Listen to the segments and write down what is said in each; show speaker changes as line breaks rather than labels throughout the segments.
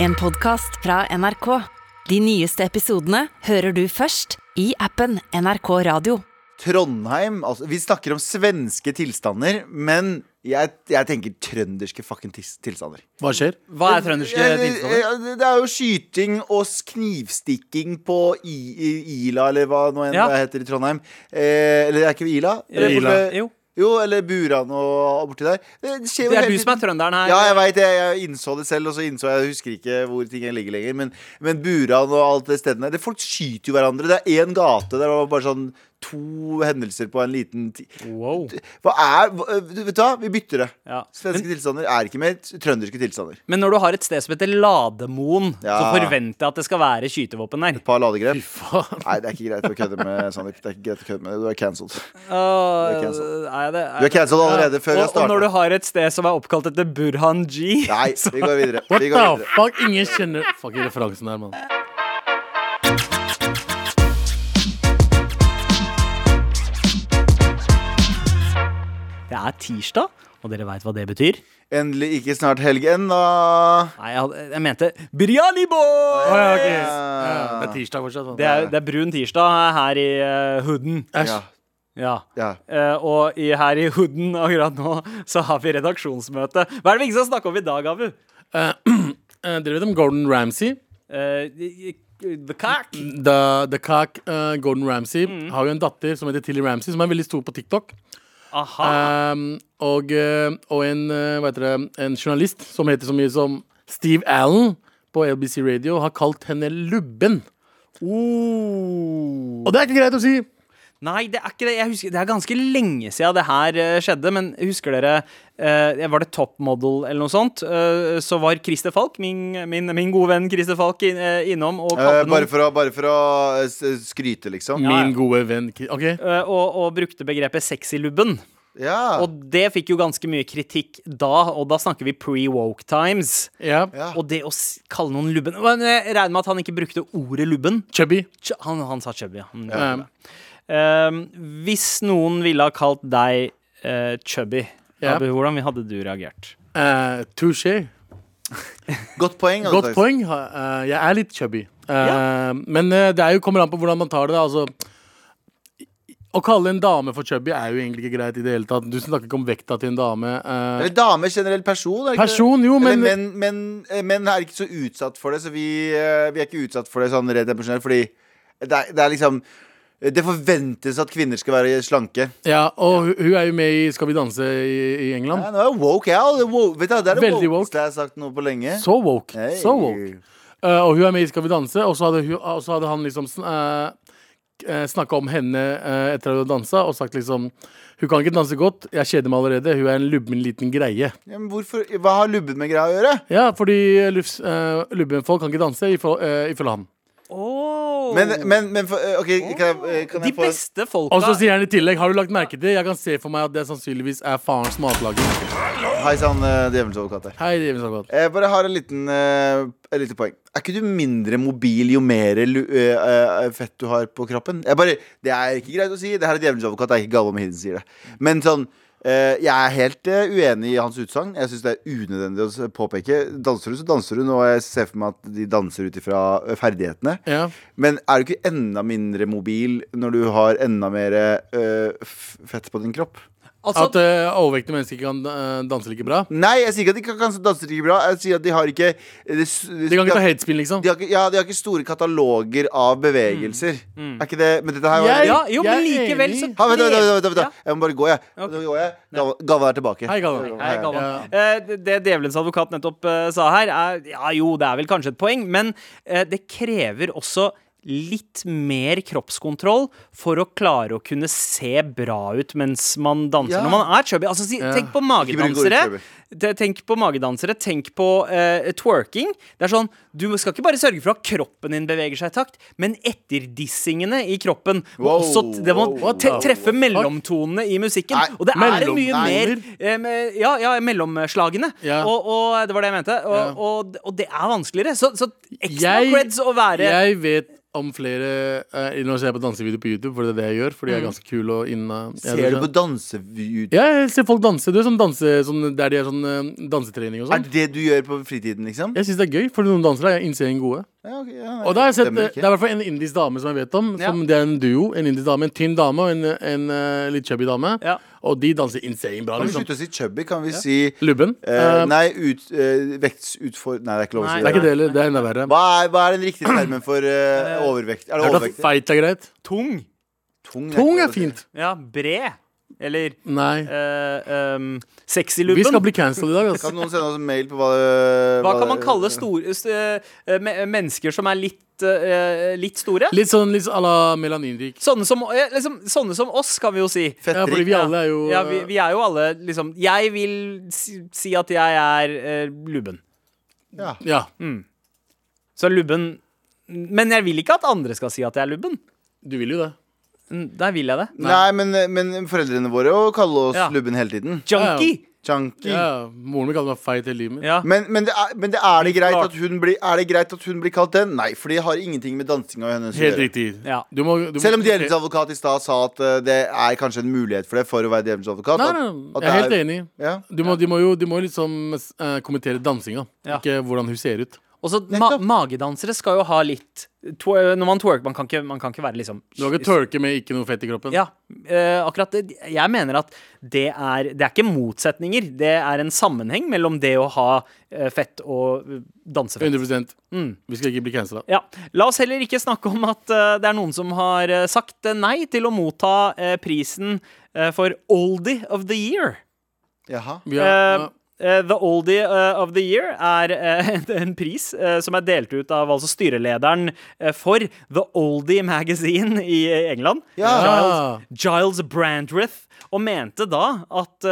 En podcast fra NRK. De nyeste episodene hører du først i appen NRK Radio.
Trondheim altså, Vi snakker om svenske tilstander, men jeg, jeg tenker trønderske fucking tis- tilstander.
Hva skjer?
Hva er trønderske tilstander?
Det er jo skyting og knivstikking på I, I, Ila, eller hva nå enn
Ja.
det heter i Trondheim. Eh, eller er ikke det Ila? Eller
Ila.
borte-
Jo.
Jo, eller Buran og borti der. Det skjer jo
Det er du som er trønderen her.
Ja, jeg veit det. Jeg innså det selv, og så innså jeg jeg husker ikke hvor ting ligger lenger. Men, men Buran og alt det stedet det, Folk skyter jo hverandre. Det er én gate der det var bare sånn to hendelser på en liten
Wow.
Hva er hva, du Vet du hva? Vi bytter det.
Ja.
Svenske tilstander er ikke mer trønderske tilstander.
Men når du har et sted som heter Lademoen, så forventer jeg at det skal være skytevåpen der.
Et par ladegrep.
Faen.
Nei, det er ikke greit å kødde med Sandeep. Det er ikke greit å kødde med Du er cancelled.
Uh,
Du er cancelled allerede før og, jeg
starter. og når du har et sted som er oppkalt etter Burhan G
Nei,
så-
vi går videre.
What
Vi
the
går videre.
fuck? Ingen kjenner Fuck referansen her, mann.
Er tirsdag, og dere veit hva det betyr?
Endelig ikke snart helg ennå.
Nei, jeg, hadde- jeg mente Briani boy!
Oh, ja, okay. ja, det er tirsdag fortsatt.
Det er, det er brun tirsdag her i uh, hooden.
Æsj.
Ja,
Ja.
ja.
Eh, og i, her i hooden akkurat nå så har vi redaksjonsmøte. Hva er det vi ikke skal snakke om i dag, Abu?
Uh, eh, dere vet om Gordon Ramsay?
Uh, the cock.
The, the Cock uh, Gordon Ramsay
Mm.
har jo en datter som heter Tilly Ramsay, som er veldig stor på TikTok. Um, og, eh, og en, eh, det, en journalist som heter så mye som Steve Allen på LBC Radio, har kalt henne lubben.
Oh.
Og det er ikke greit å si!
Nei, det er ikke det. Jeg husker, det er ganske lenge siden det her eh, skjedde. Men husker dere uh, Var det Top Model eller noe sånt? Uh, så var Christer Falk, min, min, min gode venn Christer Falk, in, innom og
kalte
kalte
bare,
noen
for å, bare for å skryte, liksom.
Ja, ja.
Min gode venn Ki- OK.
eh, og, og brukte begrepet sexylubben.
Ja.
Og det fikk jo ganske mye kritikk da, og da snakker vi pre-woke times.
Ja.
Ja.
Og det å kalle noen lubben Jeg regner med at han ikke brukte ordet lubben.
Chubby.
Ch- Han, han sa chubby, ja. Um, hvis noen ville ha kalt deg eh, chubby,
Ja.
Abu, hvordan hadde du reagert?
Uh, Touché.
Godt poeng. hadde
Godt poeng. Eh, jeg er litt chubby. Eh, Men eh, det er jo, kommer an på hvordan man tar det. da, Altså, å kalle en dame for chubby er jo egentlig ikke greit i det hele tatt. Du snakker ikke om vekta til en dame. Uh,
Eller dame generell person. Er ikke?
Person, jo, men
menn, men, men er ikke så utsatt for det, så vi, vi er ikke utsatt for det sånn rent emosjonelt, fordi det er, det er liksom Det forventes at kvinner skal være slanke.
Ja, og hun- er jo med i Skal vi danse i, i England.
Ja, nå er woke, ja. Det er woke. Du, det er det
Veldig woke.
jeg har sagt noe på lenge.
Så woke.
Hey.
Så woke. Uh, og hun er med i Skal vi danse, og så hadde, hadde han liksom uh, snakka om henne eh, etter at hun dansa, og sagt liksom Hun kan ikke danse godt, jeg kjeder meg allerede. Hun er en lubben liten greie.
Ja, men hvorfor, hva har lubben med greia å gjøre?
Ja, fordi uh, lubben folk kan ikke danse, ifølge uh, han.
Oh.
Men, men, men eh, OK, kan jeg, eh, kan
De
jeg få
beste folka
Og så sier han i tillegg, har du lagt merke til Jeg kan se for meg at det sannsynligvis er farens matlaging.
Hei sann, uh, djevelens advokat her.
Hei, djevelens.
Jeg bare har en liten, uh, et lite poeng. Er ikke du mindre mobil jo mer uh, eh, eh, fett du har på kroppen? Jeg bare, det er ikke greit å si. Det her er djevelens advokat. Det er ikke Galvan om som sier det. Men sånn eh, jeg er helt eh, uenig i hans utsagn. Jeg syns det er unødvendig å påpeke. Danser du, så danser du. Nå jeg ser for meg at de danser ut ifra eh, ferdighetene.
Ja.
Men er du ikke enda mindre mobil når du har enda mer eh, fett på din kropp?
Altså,
At uh, overvektige mennesker ikke kan uh, danse like bra.
Nei, jeg sier ikke at de kan, kan danse like bra. Jeg sier at de har ikke De,
De kan ikke ta headspin, liksom.
de har ja, de har ikke store kataloger av bevegelser. Er ikke det Men dette her var
Jeg-
ja, jo, men likevel så
ha, vent, vent, vent,
Ja.
Jeg må bare gå, jeg.
Okay.
Nå går jeg. Galvan er tilbake.
Hei, Galvan.
Hei, Galvan.
Ja.
Eh, det- djevelens advokat nettopp eh, sa her, er ja jo, det er vel kanskje et poeng, men eh, det krever også litt mer kroppskontroll for å klare å kunne se bra ut mens man danser.
Ja.
Når man er chubby. Altså, si,
Ja.
Tenk på magedansere. Tenk på magedansere, tenk på uh, twerking. Det er sånn, Du skal ikke bare sørge for at kroppen din beveger seg i takt, men etterdissingene i kroppen må
Wow,
også det må
wow,
te-
wow.
treffe mellomtonene i musikken.
Nei,
og det er mye mer uh, med- Ja, ja, mellomslagene.
Yeah.
Og, og det var det jeg mente. Og,
yeah.
og, og det er vanskeligere. Så, så ekstra
Jeg-
creds å være
Jeg vet om flere uh, Nå ser jeg på dansevideo på YouTube, for det er det jeg gjør. Fordi jeg er ganske kul og inna jeg
Ser du på dansevideo?
Ja, jeg ser folk danse. Du er sånn danse sånn, der de er sånn sånn eh, dansetrening og
Er
sånn.
det det du gjør på fritiden, liksom?
Jeg syns det er gøy, for noen dansere er insane gode.
Ja, ok, ja,
Og da har jeg sett,
stemmer
eh,
ikke.
Det er i hvert fall en indisk dame som jeg vet om. Som
Ja.
Det er en duo. En indisk dame, En tynn dame og en, en eh, litt chubby dame.
Ja.
Og de danser insane bra.
Kan vi
Liksom.
slutte å si chubby? Kan vi si
Lubben.
eh,
Eh,
Nei, ut, eh, vektsutfor... Nei, det er ikke lov å
Nei,
si
det er ikke
det.
det heller. Det er enda verre.
Hva er, hva er den riktige termen for eh, overvekt? Er det
Hørte at
overvektig?
feit er greit?
Tung.
Tung,
Tung er fint.
Ja, bred. Eller
Nei.
uh, um, sexy
Vi skal bli cancelled i dag,
Kan noen sende oss en mail på hva
Hva kan man kalle store eh, mennesker som er litt, eh, litt store?
Litt sånn litt à la melaninrik.
Sånne som, eh, liksom, sånne som oss, kan vi jo si.
Ja, fordi vi alle er jo
Ja, vi, vi er jo alle liksom Jeg vil si, si at jeg er eh, lubben.
Ja.
Ja.
Så lubben Men jeg vil ikke at andre skal si at jeg er lubben.
Du vil jo det.
Der vil jeg det.
Nei, men, men foreldrene våre å kalle oss
Ja.
lubben hele tiden.
Junkie!
Chunky.
Ja, Moren min kaller meg feit hele livet mitt.
Ja.
Men, men, det er, men det er, det greit at hun blir, er det greit at hun blir kalt den? Nei, for det har ingenting med dansinga hennes å
Helt
gjøre.
riktig.
Ja.
Du må, du må,
Selv om djevelens advokat i stad sa at eh, det er kanskje en mulighet for det for å være djevelens advokat.
Nei, nei,
at
jeg er
det
helt enig.
Ja.
Du må, de må jo de må jo liksom eh, kommentere dansinga,
Ja.
ikke hvordan hun ser ut.
Og så ma magedansere skal jo ha litt Når man twerker, man kan ikke, man kan ikke være liksom
Du har ikke twerke med ikke noe fett i kroppen.
Ja, eh, akkurat. Jeg mener at det er, det er ikke motsetninger. Det er en sammenheng mellom det å ha eh, fett og eh, dansefett.
100
Mm.
Vi skal ikke bli cancela.
Ja. La oss heller ikke snakke om at det er noen som har sagt nei til å motta prisen for Oldie of the Year.
Jaha.
Eh,
ja.
Eh, the Oldie eh, of the Year er eh, en pris som er delt ut av altså styrelederen for The Oldie Magazine i England.
Ja.
Giles,
Giles Brandreth, og mente da at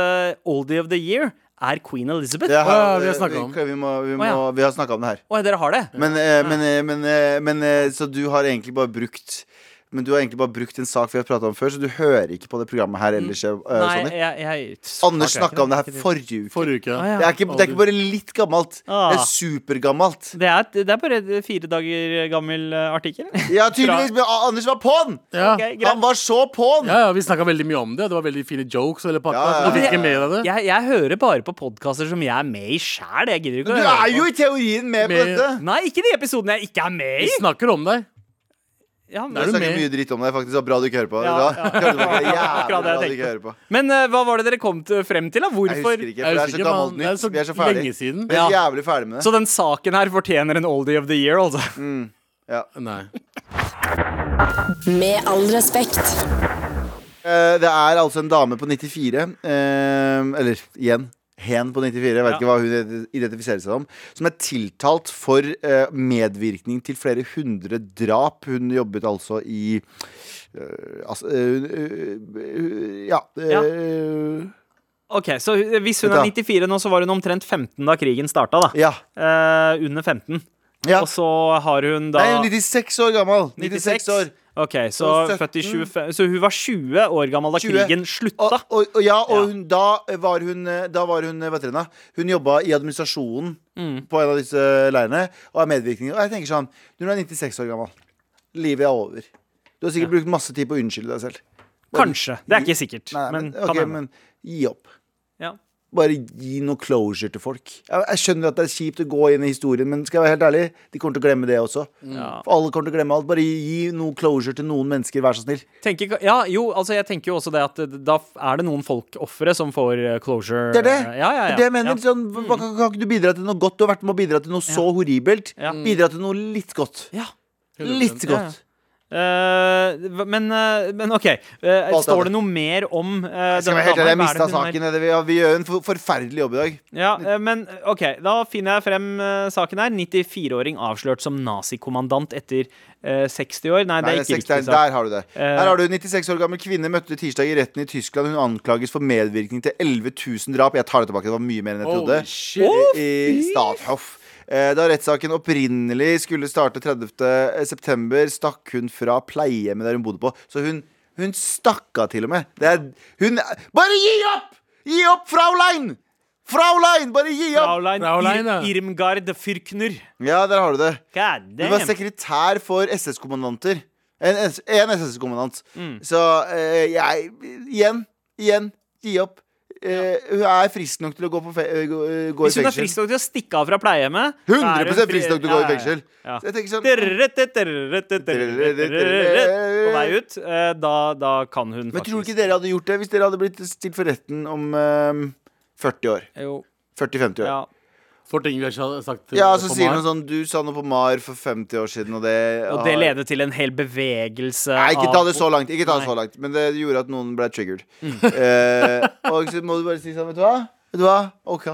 Oldie of the Year er Queen Elizabeth.
Det har,
Ja, vi har snakket om.
Vi, vi, må, vi, må,
Å, ja.
vi har snakka om det her.
dere har det?
Men, men, men, men Så du har egentlig bare brukt Men du har egentlig bare brukt en sak vi har prata om før, så du hører ikke på det programmet her ellers. eh,
Nei, jeg, jeg
Anders snakka om det her forrige uke.
Forrige uke.
Ah,
ja.
Det er ikke, det er ikke bare litt gammelt.
Ah.
Det er supergammelt.
Det er, det er bare fire dager gammel eh, artikkel.
Ja, tydeligvis. Men ah, Anders var på'n!
Ja.
Okay.
Han var så på'n!
Ja, ja, vi snakka veldig mye om det. Det var veldig fine jokes. Eller pakka,
Ja, ja, ja.
med det?
Jeg, jeg hører bare på podkaster som jeg er med i sjæl.
Du er jo i teorien med på dette.
Nei, ikke de episodene jeg ikke er med i.
Vi snakker om deg.
Ja,
Jeg
Er du
snakker
med?
mye dritt om deg, faktisk. Det var bra du ikke hører på.
Ja, ja.
Det? Jævlig
det
bra du ikke hører på.
men uh, hva var det dere kom til, frem til? da?
Jeg husker ikke,
Jeg
for det er så gammelt
det er
nytt. Vi er så ferdig.
siden.
Vi er
så
jævlig ferdig med det.
Så den saken her fortjener en oldie of the year, altså.
Ja.
Nei.
Med all respekt.
Uh, Det er altså en dame på 94, uh, eller igjen hen på 94, jeg vet ikke hva hun identifiserer seg som, som er tiltalt for eh, medvirkning til flere hundre drap. Hun jobbet altså i eh, altså, eh, eh, Ja. Ja.
Ok, Så hvis hun er 94 nå, så var hun omtrent 15 da krigen starta, da.
ja.
Eh, under 15.
ja.
Og så har hun da
Nei, hun er 96 år gammel. 96 år.
Ok, så
Og 17.
født i 25 Så hun var 20 år gammel da
20.
krigen
Og,
slutta.
og, og ja, og
Ja.
hun, da var hun Da var hun, vet dere, hun jobba i administrasjonen
Mm.
på en av disse leirene og er medvirkning. Og jeg tenker sånn Når du er 96 år gammel, livet er over. Du har sikkert brukt masse tid på å unnskylde deg selv.
Kanskje. Det er ikke sikkert.
Nei,
men,
men,
okay,
ok, men gi opp. Bare gi noe closure til folk. Jeg, jeg skjønner at det er kjipt å gå inn i historien, men skal jeg være helt ærlig, de kommer til å glemme det også.
Ja.
For alle kommer til å glemme alt. Bare gi noe closure til noen mennesker, vær så snill.
Tenker, ja, jo, altså jeg tenker jo også det at da er det noen folk-ofre som får eh, closure.
Det er det.
Ja, ja, ja.
Det er det jeg mener.
Ja.
Sånn, hva- kan, kan ikke du bidra til noe godt? Du har vært med å bidra til noe så horribelt.
Ja.
Bidra til noe litt godt.
Ja.
100%.
Litt
Ja, ja.
godt.
Eh, hva- men, uh, men OK. Uh,
Alt
står
det.
noe mer om uh,
skal vi helt ærlig, jeg mista saken. Vi, vi gjør en for, forferdelig jobb i dag.
Ja, men OK, da finner jeg frem saken her. 94-åring avslørt som nazikommandant etter eh, 60 år. Nei, det
Nei,
er
det er
ikke
60,
riktig sak.
der har du det. Her har du 96 år gammel kvinne møtte tirsdag i retten i Tyskland. Hun anklages for medvirkning til 11 000 drap. Jeg tar det tilbake, det var mye mer enn jeg trodde. I, i Stathoff. Eh, Da rettssaken opprinnelig skulle starte 30. september, stakk hun fra pleiehjemmet der hun bodde på. Så hun, hun stakk av, til og med. Det er, hun Bare gi opp! Gi opp, Fraulein! Fraulein, bare gi opp!
Fraulein,
Fraulein.
Ir Irmgard Fyrkner.
Ja, der har du det. Hun var sekretær for SS-kommandanter. En, en SS-kommandant.
Mm.
Så eh, jeg Igjen, igjen, gi opp. Eh, hun er frisk nok til å gå, eh, gå, eh, gå i
Hvis hun er frisk nok til å stikke av fra pleiehjemmet
100 frisk nok til å gå i fengsel.
Ja,
ja, sånn
På vei ut. Da, da kan hun
Men tror du
faktisk
ikke dere hadde gjort det hvis dere hadde blitt stilt for retten om eh, 40 år?
Jo,
40-50 år?
For ting vi har sagt
Ja,
eh,
så sier hun sånn Du sa noe på MAR for 50 år siden, og det
Og det
har-
leder til en hel bevegelse
Nei, ikke ta det så langt. Ikke ta det så langt Men det gjorde at noen ble triggered. Eh, og så må du bare si sånn, vet du hva? Vet du hva? OK.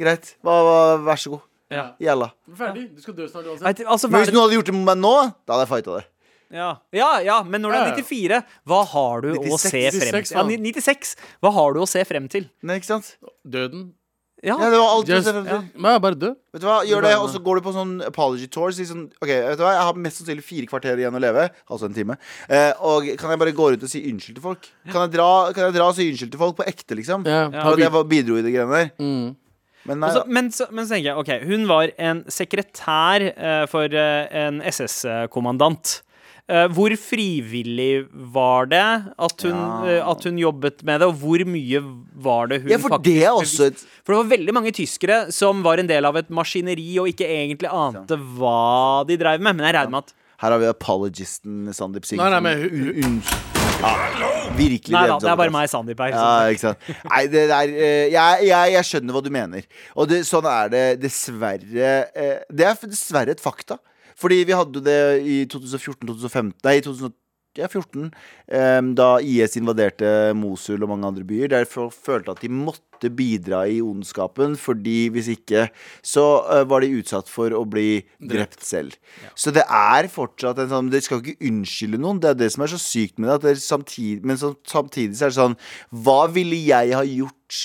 Greit. Hva, hva, vær så god.
Ja.
Gjella.
Ferdig. Du skal dø snart uansett.
Altså,
Men hvis noen hadde gjort det med meg nå, da hadde jeg fighta det.
ja. ja, ja, men når
det
er 94, hva har du å se frem til? Ja, 96. Hva har du å se frem til?
Nei, ikke sant?
Døden.
Ja,
Ja, det var alt
Just,
ja.
ja. Bare dø.
Vet du hva, gjør det, og så går du på sånn apology tour. Si sånn, ok, vet du hva, Jeg har mest sannsynlig fire kvarter igjen å leve. Altså en time. Eh, og kan jeg bare gå rundt og si unnskyld til folk? Kan jeg dra, kan jeg dra og si unnskyld til folk på ekte, liksom?
Ja.
Ja.
For det var- bidro i det greiene der.
Mm.
Men nei,
Også, men, så, men så tenker jeg, ok, hun var en sekretær uh, for uh, en SS-kommandant. Eh, hvor frivillig var det at hun,
Ja.
eh, at hun jobbet med det, og hvor mye var det hun
ja, for
faktisk
det er også et
For det var veldig mange tyskere som var en del av et maskineri og ikke egentlig ante hva de drev med. Men jeg regner med at
Her har vi apologisten Sandeep Singh.
Nei, nei, men
Unnskyld. Ja, virkelig.
Nei da, det er bare meg, Sandeep her.
Ja, ikke sant. Nei, det der eh, jeg, jeg, jeg skjønner hva du mener. Og det, sånn er det dessverre Det er dessverre et fakta. Fordi vi hadde jo det i 2014-2015 Nei, i 2014, eh, da IS invaderte Mosul og mange andre byer. Der folk følte at de måtte bidra i ondskapen, fordi hvis ikke så eh, var de utsatt for å bli drept selv. Så det er fortsatt en sånn Dere skal ikke unnskylde noen. Det er det som er så sykt med det. At dere samtidig, men så, samtidig så er det sånn Hva ville jeg ha gjort?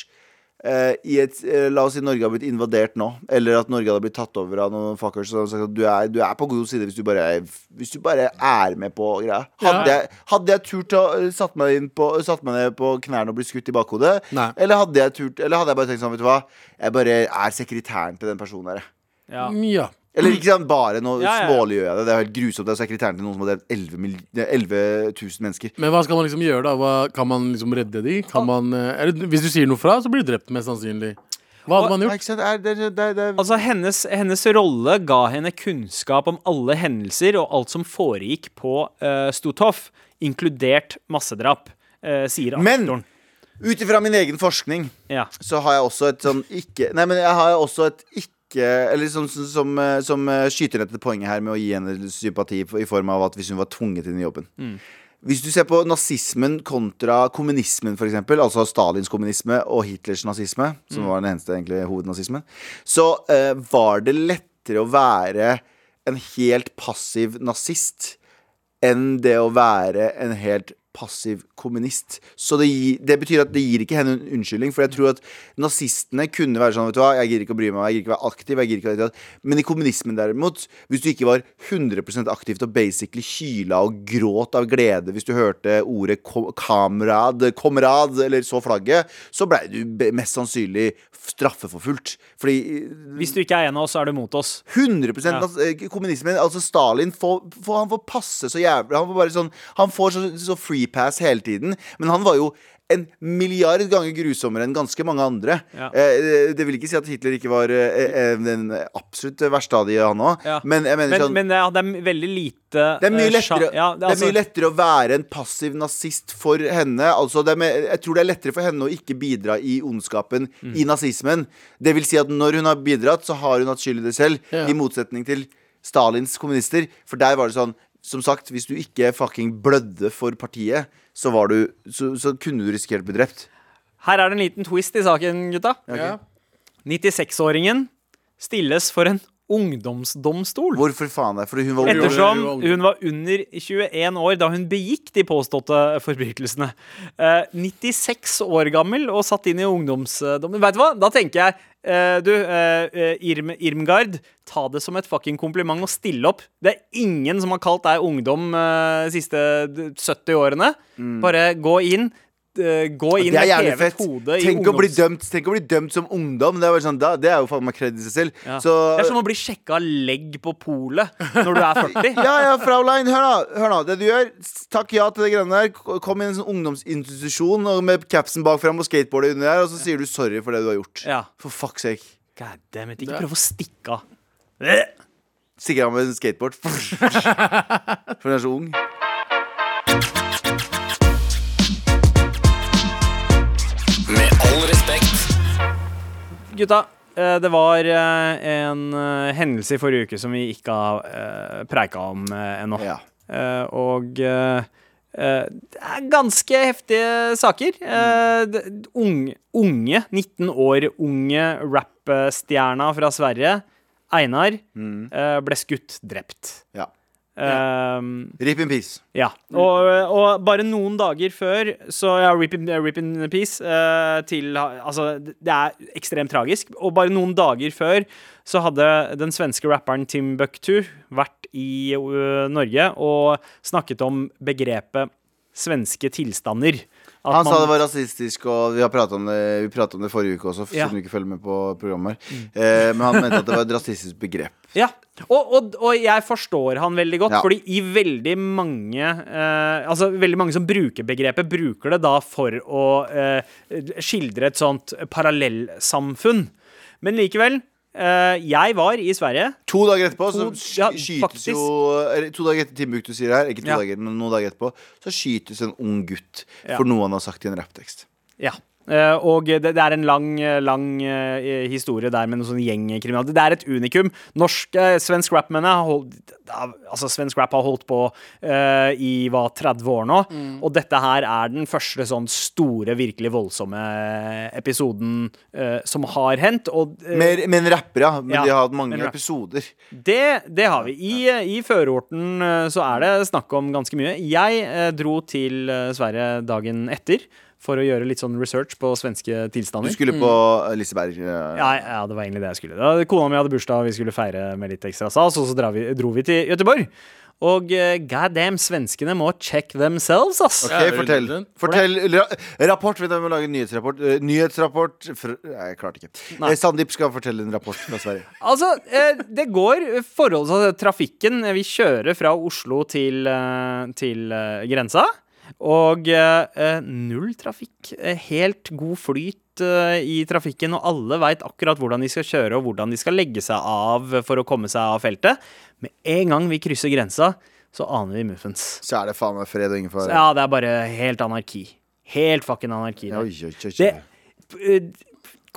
Eh, i et, eh, la oss si Norge har blitt invadert nå, eller at Norge hadde blitt tatt over av noen fuckers. som sagt at Du er, du er på god side hvis du bare er, hvis du bare er med på greia. Hadde,
Ja.
jeg, hadde jeg turt å uh, satt meg, inn på, satt meg ned på knærne og blitt skutt i bakhodet?
Nei.
Eller hadde jeg turt Eller hadde jeg bare tenkt sånn, vet du hva, jeg bare er sekretæren til den personen der.
Ja.
Ja.
Eller ikke sant, bare nå
Ja, ja, ja.
smålig gjør jeg det. Det er helt grusomt. Det er sekretæren til noen som hadde 11, 11 000 mennesker.
Men hva skal man liksom gjøre, da? Hva, kan man liksom redde de? Kan man, eh, eller, hvis du sier noe fra, så blir du drept, mest sannsynlig. Hva hadde man gjort?
Altså, hennes, hennes rolle ga henne kunnskap om alle hendelser og alt som foregikk på uh, Stutoff, inkludert massedrap, uh, sier
Men-
aktoren.
Ut ifra min egen forskning
Ja.
så har jeg også et sånn ikke Nei, men jeg har også et ikke Eller sånn som, som, eh, som eh, skyter ned til poenget her med å gi henne sympati i form av at hvis hun var tvunget inn i jobben. Hvis du ser på nazismen kontra kommunismen, f.eks., altså Stalins kommunisme og Hitlers nazisme, som var den eneste egentlig hovednazismen, så uh, var det lettere å være en helt passiv nazist enn det å være en helt passiv kommunist. Så det, det betyr at det gir ikke henne en unnskyldning. For jeg tror at nazistene kunne være sånn Vet du hva, jeg gir ikke å bry meg, jeg gir ikke å være aktiv. Jeg gir ikke å være Men i kommunismen derimot, hvis du ikke var 100% aktivt og basically kyla og gråt av glede hvis du hørte ordet kamerad, komrad eller så flagget, så blei du mest sannsynlig straffeforfulgt. Fordi
Hvis du ikke er en av oss, så er du mot oss.
100
Ja.
eh, kommunismen. Altså Stalin får, får, Han får passe så jævlig Han får bare sånn Han får så, så free pass hele tiden. Men han var jo en milliard ganger grusommere enn ganske mange andre.
Ja.
Eh, det vil ikke si at Hitler ikke var eh, eh, den absolutt verste av de, han òg.
Ja.
Men
Men,
sånn
men ja, det er veldig lite
det er, mye lettere,
ja,
det er
altså-
mye lettere å være en passiv nazist for henne. Altså, det er mer, jeg tror det er lettere for henne å ikke bidra i ondskapen
Mm.
i nazismen. Det vil si at når hun har bidratt, så har hun hatt skyld i det selv. I motsetning til Stalins kommunister. For der var det sånn Som sagt, hvis du ikke fucking blødde for partiet, så, var du, så, så kunne du risikert å bli drept.
Her er det en liten twist i saken, gutta.
Ja.
96-åringen stilles for en ungdomsdomstol.
Hvorfor faen? det? Fordi hun var
Ettersom hun var under 21 år da hun begikk de påståtte forbrytelsene. Eh, 96 år gammel og satt inn i ungdomsdommen. Vet du hva? Da tenker jeg eh, Du, eh, eh, Irm, Irmgard, ta det som et fucking kompliment og stille opp. Det er ingen som har kalt deg ungdom eh, de siste 70 årene.
Mm.
Bare gå inn. Eh, gå inn med hevet
fett.
hode i
Tenk å, bli dømt, tenk å bli dømt som ungdom. Det er, bare sånn, da, det er jo faen meg kred i seg selv.
Ja.
Så
Det er som å bli sjekka legg på polet når du er 40.
ja, ja, Fraulein, hør nå. Hør nå. Det du gjør, takk ja til det greiene der. Kom Kom i en sånn ungdomsinstitusjon og med capsen bak fram og skateboardet under der, og så sier du sorry for det du har gjort.
Ja.
For fuck's sake.
God damn it, ikke prøv å stikke av.
Stikker av med en skateboard. For hun er så ung.
Gutta, eh, det var eh, en eh, hendelse i forrige uke som vi ikke har preika om ennå.
Ja.
Og det er ganske heftige saker. Eh, unge, unge, 19 år unge rappstjerna fra Sverige, Einar, eh, ble skutt drept.
ja.
Eh,
Rip in peace.
ja. Og, og bare noen dager før Så ja, Rip in, rip in Peace uh, til Altså, det er ekstremt tragisk. Og bare noen dager før så hadde den svenske rapperen Tim Timbuktu vært i uh, Norge og snakket om begrepet svenske tilstander.
Han sa det var rasistisk, og vi har pratet om om det forrige uke også,
Ja.
siden du ikke følger med på programmet. Eh, men han mente at det var et rasistisk begrep.
Ja, og, og, og jeg forstår han veldig godt,
Ja.
fordi i veldig mange eh, Altså veldig mange som bruker begrepet, bruker det da for å eh, skildre et sånt parallellsamfunn. Men likevel, jeg var i Sverige.
To dager etterpå så
To- ja,
skytes
faktisk.
jo eller, To dager etter Timbuktu sier det her, ikke to
Ja.
dager, men noen dager etterpå, så skytes en ung gutt
Ja.
for noe han har sagt i en rapptekst.
Ja. Eh, og det, det er en lang, lang eh, historie der med noen sånn gjengkriminalitet. Det er et unikum. Norsk, eh, svensk rap, mener jeg, altså svensk rap har holdt på eh, i hva, 30 år nå. Og dette her er den første sånn store, virkelig voldsomme episoden eh, som har hendt. Og eh,
Mer, men rappere, ja. Men
Ja,
de har hatt mange episoder.
det, det har vi. I, I førerorten eh, så er det snakk om ganske mye. Jeg eh, dro til eh, Sverige dagen etter for å gjøre litt sånn research på svenske tilstander.
Du skulle på Liseberg. eh,
Ja, ja, det var egentlig det jeg skulle. Da, kona mi hadde bursdag, vi skulle feire med litt ekstra stas, og så vi, dro vi til Göteborg. Og uh, god damn, svenskene må check themselves, ass.
Ok, fortell. fortell ra rapport. Vi må lage en nyhetsrapport. Uh, nyhetsrapport fr Nei, jeg klarte ikke.
Nei.
Eh, Sandeep skal fortelle en rapport fra Sverige.
Altså, uh, det går forholdsvis Altså, trafikken eh, Vi kjører fra Oslo til, eh, til eh, grensa. Og eh, eh, null trafikk. Eh, helt god flyt eh, i trafikken, og alle veit akkurat hvordan de skal kjøre og hvordan de skal legge seg av for å komme seg av feltet. Med en gang vi krysser grensa, så aner vi muffens.
Så er det faen meg fred og ingen fare.
ja, det er bare helt anarki. Helt fucking anarki.
oi, oi, oi.
Det eh,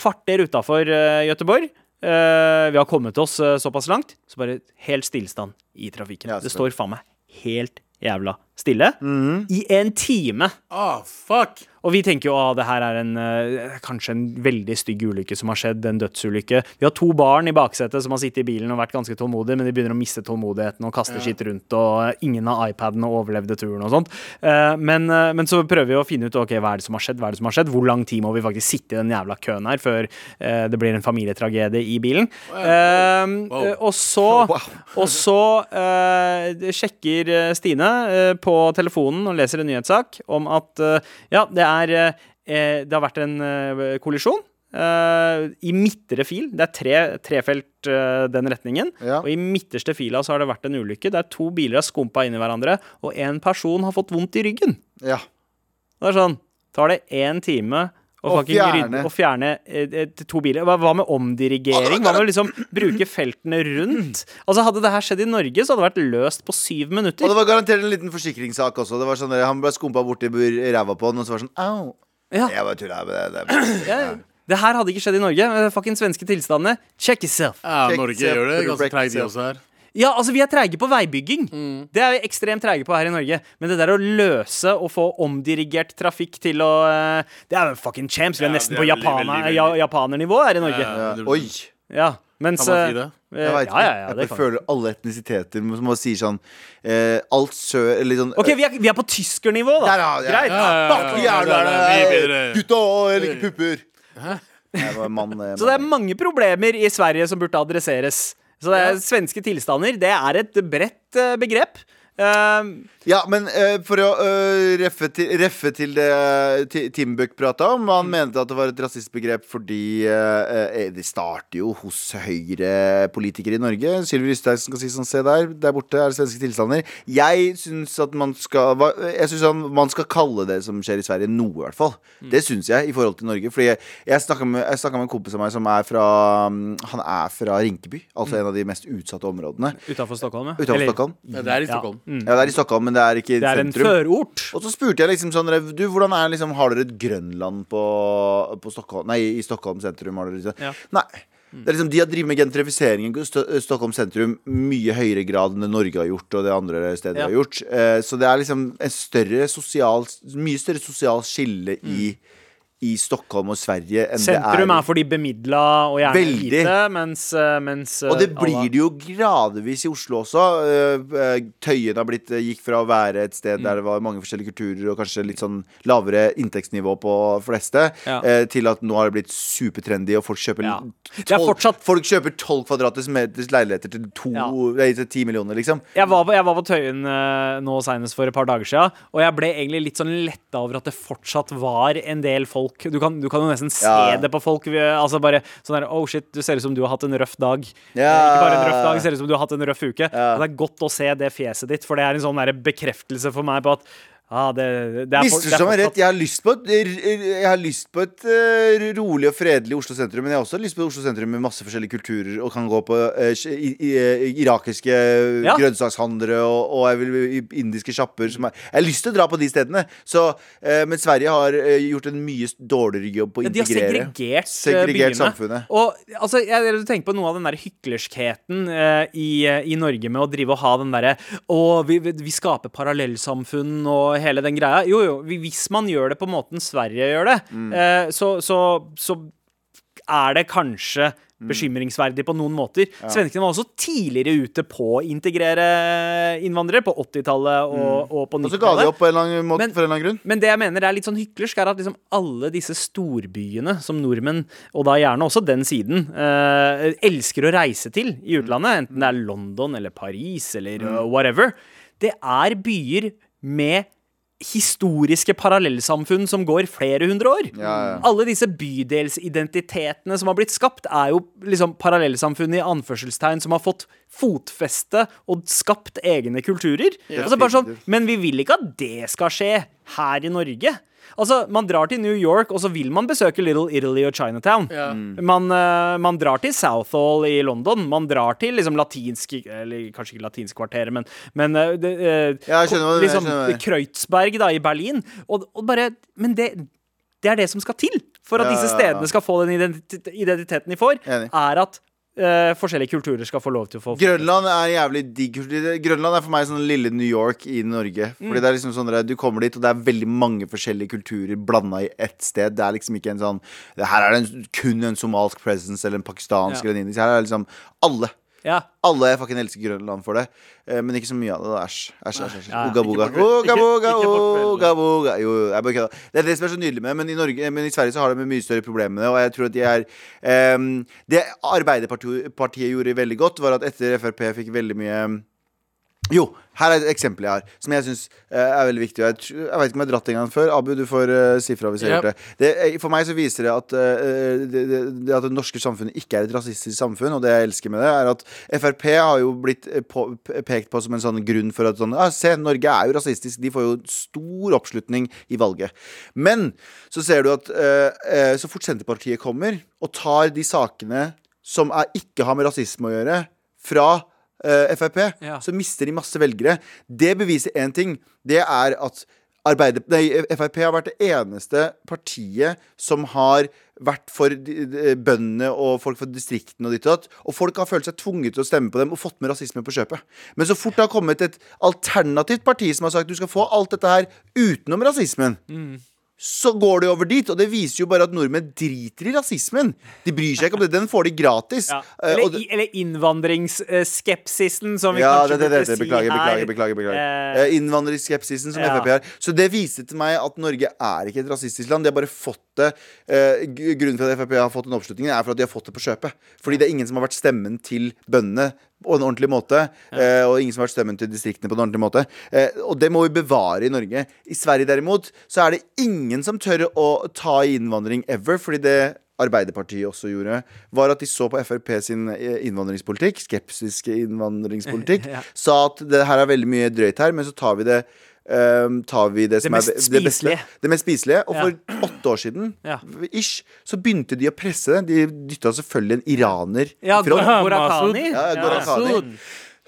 Kvarter utafor uh, Gøteborg. uh, vi har kommet oss uh, såpass langt, så bare helt stillstand i trafikken.
Ja,
det står faen meg helt jævla stille.
mm.
I en time.
Oh, fuck!
Og vi tenker jo at det her er en, eh, kanskje en veldig stygg ulykke som har skjedd. En dødsulykke. Vi har to barn i baksetet som har sittet i bilen og vært ganske tålmodige, men de begynner å miste tålmodigheten og kaste skitt rundt, og eh, ingen av iPadene overlevde turen og sånt. Eh, men, men så prøver vi å finne ut ok, hva er det som har skjedd. Hva er det som har skjedd? Hvor lang tid må vi faktisk sitte i den jævla køen her før det blir en familietragedie i bilen?
Wow.
eh, og så, og så uh, sjekker Stine eh, på telefonen og leser en nyhetssak om at eh, ja, det er eh, Det har vært en eh, kollisjon. Uh, I midtre fil. Det er tre, trefelt uh, den retningen.
Ja.
Og i midterste fila så har det vært en ulykke der to biler har skumpa inn i hverandre, og en person har fått vondt i ryggen.
Ja.
Det er sånn Tar det én time Å
fjerne.
rydde- å fjerne eh, eh, to biler? Hva, hva med omdirigering? Hva med å liksom bruke feltene rundt? Altså Hadde det her skjedd i Norge, så hadde det vært løst på syv minutter.
Og det var garantert en liten forsikringssak også. Det var sånn Han ble skumpa borti bur- ræva på den, og så var det sånn Au.
Ja.
Jeg bare tulla med det. det.
Ja, det her hadde ikke skjedd i Norge. Fuckings svenske tilstandene. Check yourself.
Ja,
Check
Norge
yourself.
gjør det ganske treigt, de også her.
Ja, altså Vi er treige på veibygging. Det er vi ekstremt treige på her i Norge. Men det der å løse og få omdirigert trafikk til å eh, Det er jo fucking champs. Vi er
Ja,
nesten
er på
japaner, ja, japanernivå her i Norge.
Ja,
Ja.
det-
Oi.
Ja, mens
Kan man si
eh,
det?
eh,
Jeg vet
ja, ja, ja,
jeg føler alle etnisiteter som bare si sånn eh, Alt sør Eller sånn
OK, vi er, vi er på tyskernivå, da.
Der, ja, ja.
Greit.
Ja, ja, ja,
Fuck
ja,
jævla
ja, ja, mye
det! Gutta, jeg liker pupper. Mann, eh,
Så det er mange problemer i Sverige som burde adresseres. Så det er, svenske tilstander det er et bredt eh, begrep. Eh,
Ja, men uh, for å uh, reffe, til, reffe til det uh, Timbuk prata om Han mente at det var et rasistbegrep fordi eh, eh, det starter jo hos høyrepolitikere i Norge. Sylvi Lysthaug skal si sånn, se der, der borte er det svenske tilstander. Jeg syns at man skal Jeg synes at man skal kalle det som skjer i Sverige, noe, i hvert fall. Det syns jeg, i forhold til Norge. Fordi jeg, jeg snakka med, med en kompis av meg som er fra mm, Han er fra Rinkeby, altså en av de mest utsatte områdene
Utafor Stockholm, ja.
utenfor
Eller-
Stockholm.
Ja, det er i
Ja.
Stockholm.
Mm.
Ja, det er i Stockholm, men det er ikke i
Det er en
sentrum.
førort.
Og så spurte jeg liksom sånn Du, hvordan er liksom Har dere et Grønland på, på Stockholm Nei, i Stockholm sentrum har dere liksom
Ja.
Nei det er liksom, De har drevet med gentrifisering i Sto- Stockholm sentrum mye høyere grad enn det Norge har gjort, og det andre steder
Ja.
har gjort. Eh, så det er liksom en større sosial Mye større sosial skille i, i Stockholm og Sverige enn
Sentrum
det er Sentrum
er for de bemidla og gjerne
Veldig.
hvite, mens, eh, mens eh,
Og det blir det jo gradvis i Oslo også. Eh, Tøyen har blitt, gikk fra å være et sted
Mm.
der det var mange forskjellige kulturer og kanskje litt sånn lavere inntektsnivå på fleste,
Ja.
til at nå har det blitt supertrendy, og folk kjøper
Ja. Det er
tolv-
fortsatt-
Folk kjøper 12 kvadratmeters leiligheter til to,
Ja.
nei, til 10 millioner, liksom.
Jeg var, på, jeg var på Tøyen nå senest for et par dager siden, og jeg ble egentlig litt sånn letta over at det fortsatt var en del folk Du kan, du kan jo nesten se
Ja.
det på folk. Altså bare sånn der Oh shit, du ser ut som du har hatt en røff dag.
Ja.
Ikke bare en røff dag, ser ut som du har hatt en røff uke.
Ja.
Det er godt å se det fjeset ditt, for det er en sånn bekreftelse for meg på at ja, det, det er for- det er
meg rett, jeg har lyst på et, jeg har lyst på et uh, rolig og fredelig Oslo sentrum, men jeg har også lyst på Oslo sentrum med masse forskjellige kulturer og kan gå på uh, i, i, i, irakiske
Ja.
grønnsakshandlere og, og jeg vil, i indiske sjapper er Jeg har lyst til å dra på de stedene, så, uh, men Sverige har eh, gjort en mye dårligere jobb på å
Ja, de har segregert, eh,
Segregert samfunnet.
Og altså, jeg, jeg tenker på noe av den der hyklerskheten eh, i, i Norge med å drive og ha den derre Å, vi, vi vi skaper parallellsamfunn og hele den greia. Jo, jo, hvis man gjør det på måten Sverige gjør det,
Mm.
eh, så, så, så er det kanskje bekymringsverdig på noen måter. Svenskene var også tidligere ute på å integrere innvandrere, på 80-tallet og, og på
Mm. Og så ga de opp på en eller annen måte,
Men-
for en eller annen grunn.
Men det jeg mener er litt sånn hyklersk, er at liksom alle disse storbyene som nordmenn, og da gjerne også den siden, eh, elsker å reise til i utlandet, enten det er London eller Paris eller mm. whatever, det er byer med historiske parallellsamfunn som går flere hundre år.
Ja, ja.
Alle disse bydelsidentitetene som har blitt skapt, er jo liksom parallellsamfunn i anførselstegn som har fått fotfeste og skapt egne kulturer. altså bare sånn, men vi vil ikke at det skal skje her i Norge. Altså, Man drar til New York, og så vil man besøke Little Italy og Chinatown.
Ja.
Man, eh, man drar til Southall i London. Man drar til liksom latinsk Eller kanskje ikke latinsk kvarteret, men, men eh, det, eh,
Ja, skjønner
liksom,
Kreuzberg
Kreutzberg da, i Berlin. Og, og bare, men det, det er det som skal til for at
Ja,
disse
ja, ja.
stedene skal få den identiteten de får.
Enig.
Er at eh, forskjellige kulturer skal få lov til å få
Grønland er jævlig digg. Grønland er for meg sånn lille New York i Norge.
Mm.
Fordi det er liksom sånn der, Du kommer dit, og det er veldig mange forskjellige kulturer blanda i ett sted. Det er liksom ikke en sånn Her er det en, kun en somalsk presence eller en pakistansk eller en indisk. Her er det liksom alle.
Ja.
Alle fucking elsker Grønland for det, eh, men ikke så mye av det. Æsj. æsj, æsj, æsj.
Ja.
Boga. Boga, boga. Jo, jeg bare kødda. Det er det som er så nydelig med men i, Norge, men i Sverige så har de mye større problemer med det. Og jeg tror at de er ehm, Det Arbeiderpartiet gjorde veldig godt, var at etter Frp fikk veldig mye jo, her er et eksempel jeg har, som jeg syns er veldig viktig. Jeg, jeg vet ikke om jeg har dratt det en gang før. Abu, du får uh, si fra hvis jeg har
Ja.
gjort det. det. eh, For meg så viser det at, uh, det, det, det at det norske samfunnet ikke er et rasistisk samfunn, og det jeg elsker med det, er at Frp har jo blitt eh, på, pekt på som en sånn grunn for at sånn ah, Se, Norge er jo rasistisk. De får jo stor oppslutning i valget. Men så ser du at uh, eh, så fort Senterpartiet kommer og tar de sakene som er, ikke har med rasisme å gjøre, fra eh, Frp,
Ja.
så mister de masse velgere. Det beviser én ting. Det er at Arbeider, nei, Frp har vært det eneste partiet som har vært for de- de- bøndene og folk fra distriktene og ditt og datt. Og folk har følt seg tvunget til å stemme på dem og fått med rasisme på kjøpet. Men så fort det har kommet et alternativt parti som har sagt du skal få alt dette her utenom rasismen, så går det over dit. Og det viser jo bare at nordmenn driter i rasismen. De bryr seg ikke om det. Den får de gratis.
Ja.
Eh,
Eller,
det-
eller innvandringsskepsisen, som vi
ja,
kanskje
det, det, det, det,
si
beklager,
her.
beklager, beklager, beklager.
Eh,
Eh, Innvandringsskepsisen som
ja.
Frp har. Så det viste til meg at Norge er ikke et rasistisk land. De har bare fått det eh, Grunnen til at Frp har fått den oppslutningen, er for at de har fått det på kjøpet. Fordi det er ingen som har vært stemmen til bøndene på en ordentlig måte. Ja. og ingen som har vært stemmen til distriktene på en ordentlig måte. Eh, og det må vi bevare i Norge. I Sverige derimot så er det ingen som tør å ta innvandring ever, fordi det Arbeiderpartiet også gjorde, var at de så på Frp sin eh, innvandringspolitikk, skepsiske innvandringspolitikk,
Ja.
sa at det her er veldig mye drøyt her, men så tar vi det ehm, tar vi det, som
mest
er det beste, det mest spiselige. Og
Ja.
for åtte år siden
Ja.
ish, så begynte de å presse det. De dytta selvfølgelig en iraner
Ja,
i front.
Gor- Ghorakhani.
Ja, Ghorakhani.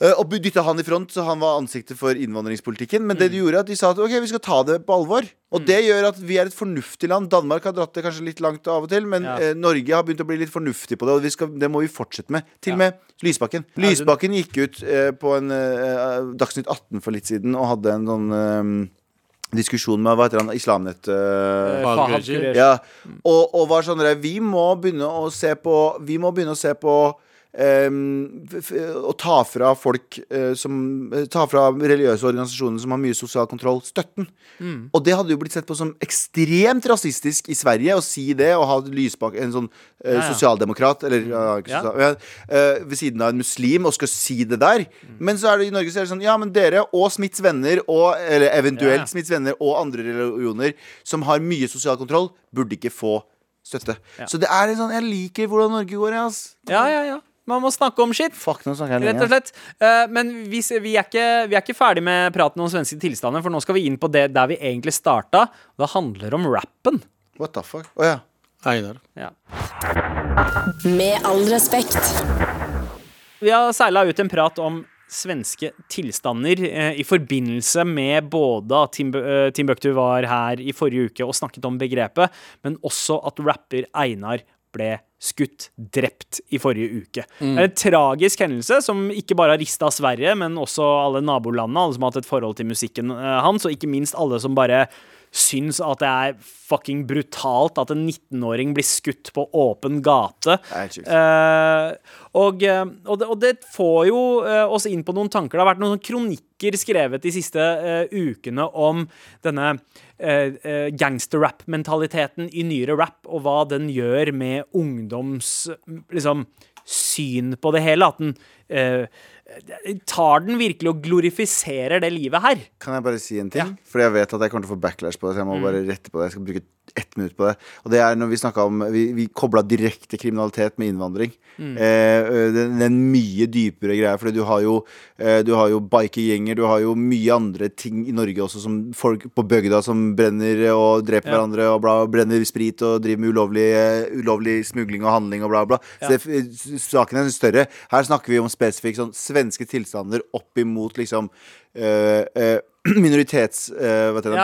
Eh, Og dytta han i front, så han var ansiktet for innvandringspolitikken. Men det de gjorde, at de sa at ok, vi skal ta det på alvor. Og det gjør at vi er et fornuftig land. Danmark har dratt det kanskje litt langt av og til, men
Ja.
eh, Norge har begynt å bli litt fornuftig på det, og vi skal, det må vi fortsette med. Til og
Ja.
med Lysbakken. Lysbakken gikk ut eh, på en eh, Dagsnytt 18 for litt siden og hadde en sånn diskusjon med hva heter han, Islamnett
uh,
ja, og, og var sånn der, Vi må begynne å se på Vi må begynne å se på Å ta fra folk eh, som Ta fra religiøse organisasjoner som har mye sosial kontroll, støtten. Og det hadde jo blitt sett på som ekstremt rasistisk i Sverige å si det, og ha Lysbakk, en sånn eh,
Ja, ja.
sosialdemokrat, eller ja, sosial, eh, ved siden av en muslim, og skal si det der. Men så er det i Norge så er det sånn Ja, men dere og Smiths venner, og, eller eventuelt. Smiths venner og andre religioner som har mye sosial kontroll, burde ikke få støtte. Så det er en sånn Jeg liker hvordan Norge går, jeg, altså.
Ja, ja, ja. Man må snakke om shit.
Fuck, nå snakker jeg
Rett og slett. Uh, men vi, vi, er ikke, vi er ikke ferdig med praten om svenske tilstander, for nå skal vi inn på det der vi egentlig starta. Det handler om rappen.
What the fuck? Å ja.
Einar.
Ja.
Med all respekt.
Vi har seila ut en prat om svenske tilstander eh, i forbindelse med både at Tim, eh, Timbuktu var her i forrige uke og snakket om begrepet, men også at rapper Einar ble skutt, drept, i forrige uke. Det er en tragisk hendelse som ikke bare har rista Sverige, men også alle nabolandene, alle som har hatt et forhold til musikken eh, hans, og ikke minst alle som bare syns at det er fucking brutalt at en 19-åring blir skutt på åpen gate. Eh, og, eh, og, det, og det får jo eh, oss inn på noen tanker. Det har vært noen kronikker skrevet de siste uh, ukene om denne uh, gangsterrap-mentaliteten i nyere rap, og hva den gjør med ungdoms liksom, syn på det hele. At den tar den virkelig og glorifiserer det livet her.
Kan jeg bare si en ting?
Ja. Mm.
Fordi jeg vet at jeg kommer til å få backlash på det. Så jeg må bare rette på det Jeg skal bruke ett minutt på det. Og det er når vi snakka om Vi, vi kobla direkte kriminalitet med innvandring.
Mm.
Eh, det, det er en mye dypere greie. Fordi du har jo eh, Du har jo bikergjenger, du har jo mye andre ting i Norge også, som folk på bygda som brenner og dreper
Ja.
hverandre og bla, brenner sprit og driver med ulovlig, uh, ulovlig smugling og handling og bla, bla. Så det, saken er større. Her snakker vi om spesifikt sånn svenske tilstander opp imot liksom eh, eh, minoritets... eh, hva heter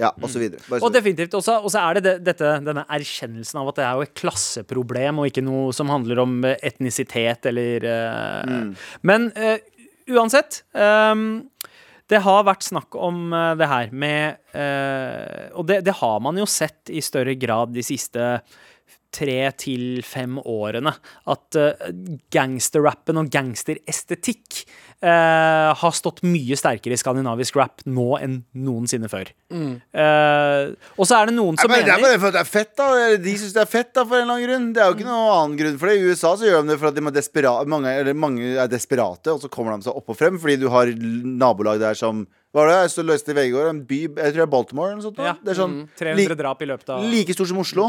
Ja,
og så videre. Bare
Og definitivt. Og så er det, det dette, denne erkjennelsen av at det er jo et klasseproblem, og ikke noe som handler om eh, etnisitet eller eh, Men uh, uansett um, det har vært snakk om det her med Og det, det har man jo sett i større grad de siste tre til fem årene. At uh, gangsterrappen og gangsterestetikk uh, har stått mye sterkere i skandinavisk rap nå enn noensinne før. Eh, og så er det noen
Nei,
som
men det er
mener
bare fordi det er fett, da. De syns det er fett, da, for en eller annen grunn. Det er jo ikke noen annen grunn for det. I USA så gjør de det for at de er despera mange, eller mange er desperate, og så kommer de seg opp og frem fordi du har nabolag der som Hva var det? Jeg så løste i VG i går. En by, jeg tror det er Baltimore eller noe sånt.
ja,
Det er sånn
mm, 300 drap i løpet av
like stor som Oslo.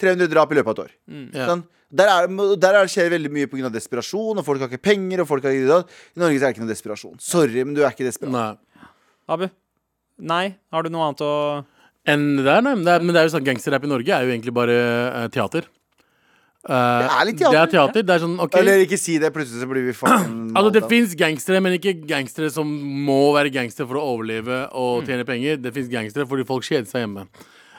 300 drap i løpet av et år.
Ja.
Sånn. Der, er, der er, skjer veldig mye pga. desperasjon, og folk har ikke penger. Og folk har ikke. I Norge er det ikke noe desperasjon. Sorry, men du er ikke desperat.
Nei.
Abu? Nei? Har du noe annet å
Enn det der, nei. Men det er, men det er jo sånn gangsterrap i Norge er jo egentlig bare uh, teater. Uh,
Det er litt teater,
Det er teater. Det er sånn, ok
Eller ikke si det, plutselig så blir vi fucking
Altså, det fins gangstere, men ikke gangstere som må være gangstere for å overleve
Mm.
og tjene penger. Det fins gangstere fordi folk kjeder seg hjemme.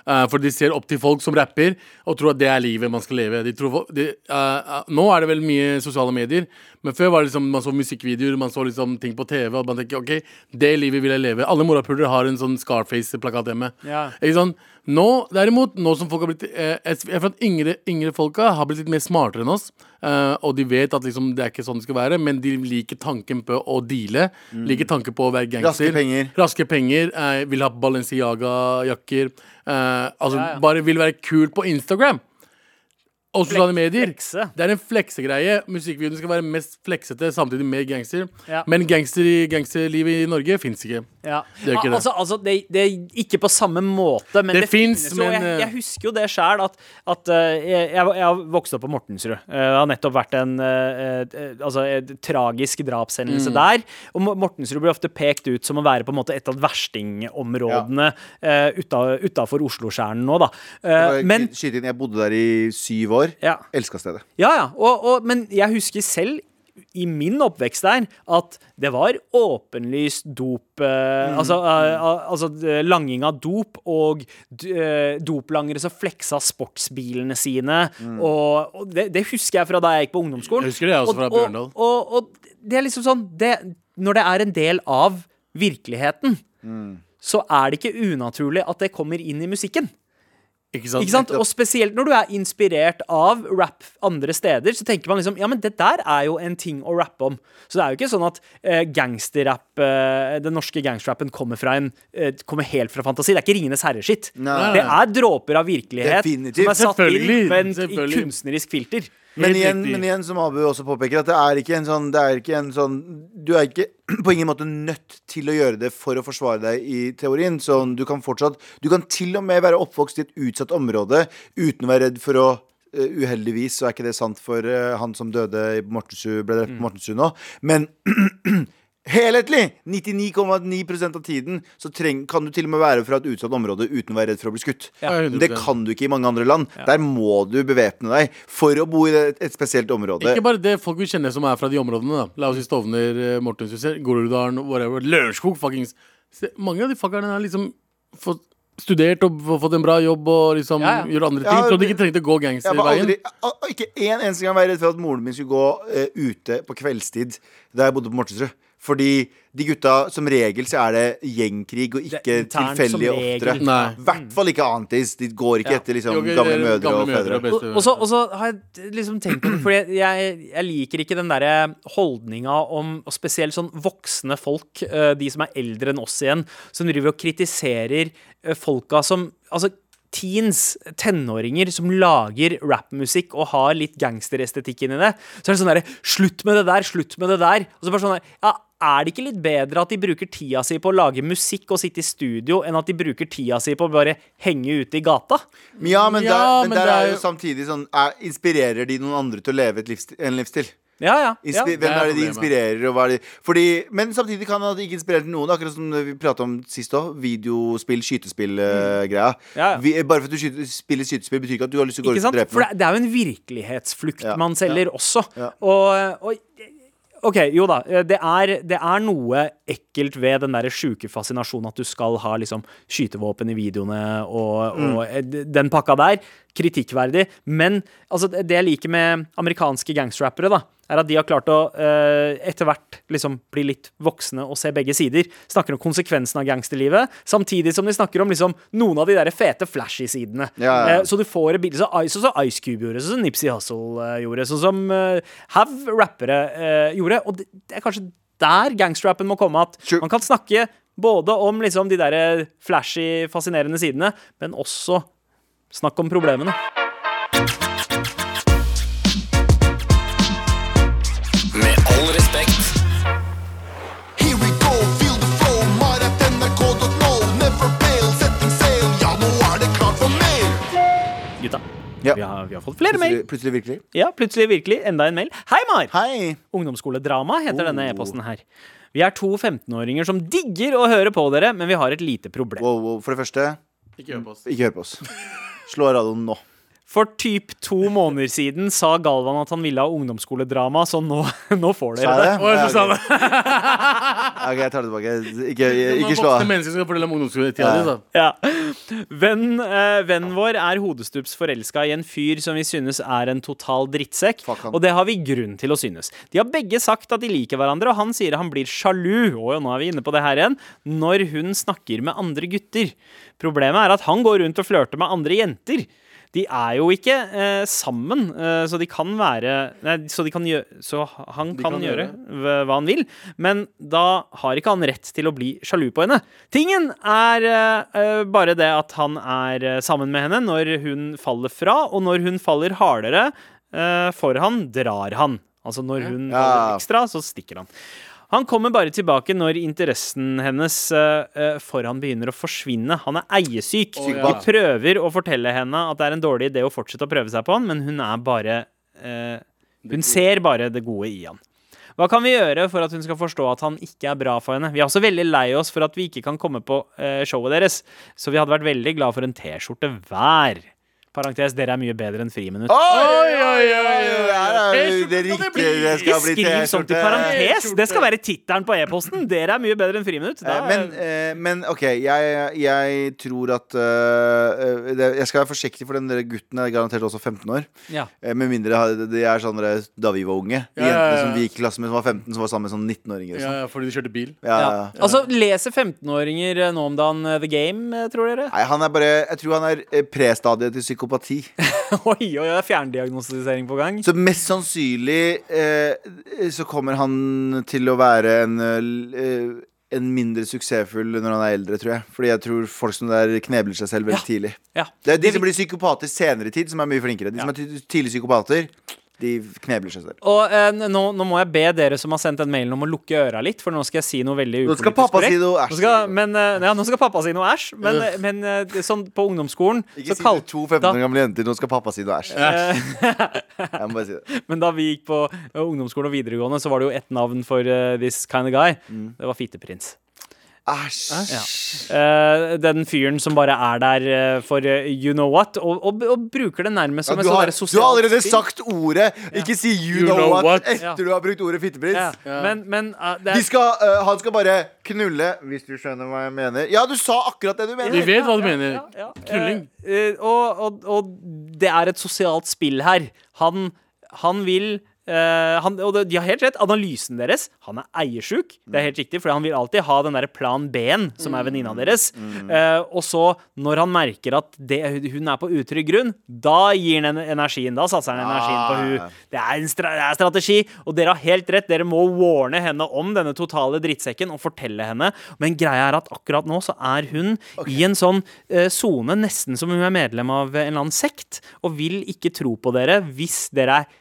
Uh, for de ser opp til folk som rapper og tror at det er livet man skal leve. De tror, de, uh, nå er det vel mye sosiale medier, Men før var det liksom, man så musikkvideoer, man så liksom ting på TV, og man tenker OK, det livet vil jeg leve. Alle morapulere har en sånn Scarface-plakat hjemme.
Ja.
Ikke sånn? Nå, derimot, nå som folk har blitt eh, Jeg føler at yngre, yngre folka har blitt litt mer smartere enn oss. eh, og de vet at liksom, det er ikke sånn det skal være, men de liker tanken på å deale. Liker tanken på å være gangster.
Raske penger.
Raske penger. eh, vil ha Balenciaga-jakker. eh, altså
Ja, ja.
bare vil være kul på Instagram. Og sosiale medier.
Flekse.
Det er en fleksegreie. Musikkvideoen skal være mest fleksete, samtidig med gangster.
Ja.
Men gangster i gangsterlivet i Norge fins ikke.
Ja.
Det er ikke det.
Altså, altså det, det er ikke på samme måte, men det,
Det men,
jeg,
eh,
jeg husker jo det sjæl, at, at eh, jeg, jeg, jeg har vokst opp på Mortensrud. Eh, Det har nettopp vært en altså, et tragisk drapshendelse
Mm.
der. Og Mortensrud blir ofte pekt ut som å være på en måte et av verstingområdene ja. utafor Oslo-skjernen nå, da. Men
jeg bodde der i syv år.
Ja.
Elska stedet.
Ja, ja. Og, og, men jeg husker selv i min oppvekst der at det var åpenlyst dop eh, altså, eh, altså eh, langing av dop og eh, doplangere som fleksa sportsbilene sine. Og, og det, det husker jeg fra da jeg gikk på ungdomsskolen.
Jeg husker det også fra
og,
Bjørndal.
Og, og, og det er liksom sånn det, Når det er en del av virkeligheten, så er det ikke unaturlig at det kommer inn i musikken.
Ikke sant?
Ikke sant? Og spesielt når du er inspirert av rap andre steder, så tenker man liksom Ja, men det der er jo en ting å rappe om. Så det er jo ikke sånn at eh, gangsterrapp, eh, den norske gangsterrappen, kommer, fra en, eh, kommer helt fra fantasi. Det er ikke Ringenes herre-skitt. Det er dråper av virkelighet
Definitivt.
som er satt inn med en i kunstnerisk filter.
Men igjen, men igjen, som Abu også påpeker, at det er ikke en sånn, det ikke en sånn Du er ikke på ingen måte nødt til å gjøre det for å forsvare deg i teorien. Sånn, du kan fortsatt Du kan til og med være oppvokst i et utsatt område uten å være redd for å eh, Uheldigvis så er ikke det sant for eh, han som døde i Mortensrud, ble drept på Mortensrud nå. Men helhetlig! 99,9% av tiden så treng, kan du til og med være fra et utsatt område uten å være redd for å bli skutt.
Ja,
Men det kan du ikke i mange andre land. Der må du bevæpne deg for å bo i et, et spesielt område.
Ikke bare det folk vi kjenner som er fra de områdene. da La oss si Stovner, eh, Mortenshuset, Groruddalen, whatever. Lørenskog, fuckings. Se, Mange av de fuckerne har liksom fått studert og fått en bra jobb og liksom
Ja, ja.
gjør andre ting. Så de ikke trengte å gå
Jeg var
gangsterveien.
ikke en eneste gang var jeg redd for at moren min skulle gå uh, ute på kveldstid da jeg bodde på Mortensrud. Fordi de gutta, som regel så er det gjengkrig og ikke
som
oftere. I hvert fall ikke antis. De går ikke
Ja.
etter liksom, gamle mødre
gamle
og
mødre
fedre.
og
Og, og, så, har jeg liksom tenkt på det, for jeg, jeg liker ikke den derre holdninga om og spesielt sånn voksne folk, eh, de som er eldre enn oss igjen, som driver og kritiserer eh, folka som Altså teens, tenåringer, som lager rappmusikk og har litt gangsterestetikk inni det. Så er det sånn derre Slutt med det der, slutt med det der. Og så bare sånn der, ja, er det ikke litt bedre at de bruker tida si på å lage musikk og sitte i studio, enn at de bruker tida si på å bare henge ute i gata?
Ja, men,
Ja,
der, men
men
der
det er
er jo samtidig sånn er, Inspirerer de noen andre til å leve et livsstil, en livsstil?
Ja, ja. ja.
Hvem
er
det de inspirerer? Og hva er det? Fordi, men samtidig kan det ikke inspirere noen. Akkurat som vi prata om sist òg. Videospill, skytespill-greia.
Ja, ja.
Bare for at du skyter, spiller skytespill, betyr ikke at du har lyst til å gå ut og
drepe
drepe
For det, det er jo en virkelighetsflukt
Ja.
man selger også.
Ja.
Og, og OK, jo da. Det er, det er noe ekkelt ved den der sjuke fascinasjonen at du skal ha liksom skytevåpen i videoene og,
Mm.
og eh, den pakka der. Kritikkverdig. Men altså, det jeg liker med amerikanske gangsterrappere, da, er at de har klart å eh, etter hvert liksom bli litt voksne og se begge sider. Snakker om konsekvensen av gangsterlivet, samtidig som de snakker om liksom noen av de der fete flashy sidene.
Ja, ja.
Eh, så du får et bilde så Ice, sånn som Ice Cube gjorde, sånn som Nipsey Hussle uh, gjorde, sånn som uh, Have rappere uh, gjorde. Og det, det er kanskje der gangsterrappen må komme. At
Sure.
man kan snakke både om liksom de der flashy, fascinerende sidene, men også snakk om problemene. Gutta.
Ja.
Vi, har, vi har fått flere mail.
Plutselig, plutselig virkelig.
Ja, plutselig virkelig. Enda en mail. Hei, Mar!
Hei!
Ungdomsskoledrama heter denne
Oh.
e-posten her. Vi er to 15-åringer som digger å høre på dere, men vi har et lite problem.
Wow, wow. For det første,
Ikke hør på oss.
ikke hør på oss. Slå av radioen nå.
For typ to måneder siden sa Galvan at han ville ha ungdomsskoledrama, så nå, nå får dere det.
Å, jeg
Ja,
synes
ok.
det.
Ok, jeg tar det tilbake. Ikke, ikke slå
Voksne
av.
mennesker skal fortelle om ungdomsskoletida di. da.
Ja. Venn, eh, vennen vår er hodestups forelska i en fyr som vi synes er en total drittsekk,
Fuck han.
og det har vi grunn til å synes. De har begge sagt at de liker hverandre, og han sier han blir sjalu, og nå er vi inne på det her igjen, når hun snakker med andre gutter. Problemet er at han går rundt og flørter med andre jenter. De er jo ikke eh, sammen, eh, så de kan være Nei, så, de kan gjøre, så han kan,
kan
gjøre
gjøre
hva hva han vil, men da har ikke han rett til å bli sjalu på henne. Tingen er eh, eh, bare det at han er eh, sammen med henne når hun faller fra, og når hun faller hardere eh, for han, drar han. Altså når hun
Ja.
faller ekstra, så stikker han. Han kommer bare tilbake når interessen hennes eh, for han begynner å forsvinne. Han er eiesyk.
Oh, ja.
De prøver å fortelle henne at det er en dårlig idé å fortsette å prøve seg på han, men hun er bare uh, Hun ser bare det gode i han. Hva kan vi gjøre for at hun skal forstå at han ikke er bra for henne? Vi er også veldig lei oss for at vi ikke kan komme på uh, showet deres, så vi hadde vært veldig glad for en T-skjorte hver. Parentes, dere er mye bedre enn Friminutt.
Oi,
oi, oi, oi.
Det er
riktig
det
skal
riktige.
bli.
Det skal bli
skriv sånt i
T-skjorte.
parentes! Det skal være tittelen på e-posten. Dere er mye bedre enn Friminutt.
Eh, Men, eh, men OK, jeg, jeg tror at eh, Jeg skal være forsiktig, for den der gutten er garantert også 15 år.
ja.
Eh, Med mindre de er sånn da vi var unge. De jentene som vi gikk i klasse med som var 15, som var sammen med sånn 19-åringer.
Ja,
sånn.
ja, fordi de kjørte bil.
Ja,
Ja. Altså, leser 15-åringer eh, nå om dagen The Game, tror dere?
Nei, han er bare Jeg tror han er prestadiet til psykopati.
oi, oi, det er fjerndiagnostisering på gang.
Så mest sannsynlig eh, så kommer han til å være en eh, en mindre suksessfull når han er eldre, tror jeg. Fordi jeg tror folk som der knebler seg selv veldig
Ja.
tidlig.
Ja.
Det er de som blir psykopater senere i tid, som er mye flinkere. De som er tidlig psykopater, de knebler seg selv.
Og eh, nå, nå må jeg be dere som har sendt den mailen om å lukke øra litt, for nå skal jeg si noe veldig
Nå skal
upolitisk
pappa
korrekt.
si noe æsj.
Nå skal, men, eh, ja, nå skal pappa si noe æsj, men, eh, men eh, sånn på ungdomsskolen
Ikke
så
si til to 15 år gamle jenter Nå skal pappa si noe æsj. Jeg må bare si det.
Men da vi gikk på eh, ungdomsskolen og videregående, så var det jo ett navn for uh, this kind of guy.
Mm.
Det var Fitteprins.
Æsj.
Ja. den fyren som bare er der eh, for eh, you know what, og, og, og bruker det nærmest
Ja,
som et
du,
sånt
har,
der
du har allerede
spill.
sagt ordet. Ikke si you, know, what, etter
Ja.
du har brukt ordet fittebrist.
Ja. Men, men eh, er
skal, uh, han skal bare knulle, hvis du skjønner hva jeg mener. Ja, du sa akkurat det du
Vi
mener.
vet hva du mener.
ja, ja.
Knulling.
Uh, eh, og, og, og det er et sosialt spill her. Han, han vil eh, han, og de har helt rett. Analysen deres Han er eiersjuk. Det er helt riktig, for han vil alltid ha den der plan B-en, som er venninna deres. Eh, og så, når han merker at det, hun er på utrygg grunn, da gir han energien. Da satser han energien på hun. Det er en stra det er strategi, og dere har helt rett. Dere må warne henne om denne totale drittsekken og fortelle henne. Men greia er at akkurat nå så er hun i en sånn sone, uh, nesten som hun er medlem av en eller annen sekt, og vil ikke tro på dere hvis dere er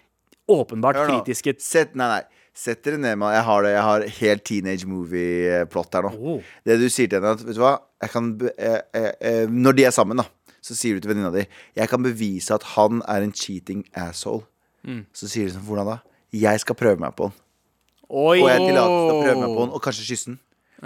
åpenbart
Hør nå.
kritiske.
Sett, nei, nei. Sett dere ned mann. Jeg har det, jeg har helt teenage movie-plott her nå.
Oh.
Det du sier til henne, at vet du hva jeg kan, be- eh, eh, eh, Når de er sammen, da, så sier du til venninna di Jeg kan bevise at han er en cheating asshole.
Mm.
Så sier du sånn, hvordan da? Jeg skal prøve meg på han.
Oi!
Og jeg tillater til å prøve meg på han, og kanskje kysse han.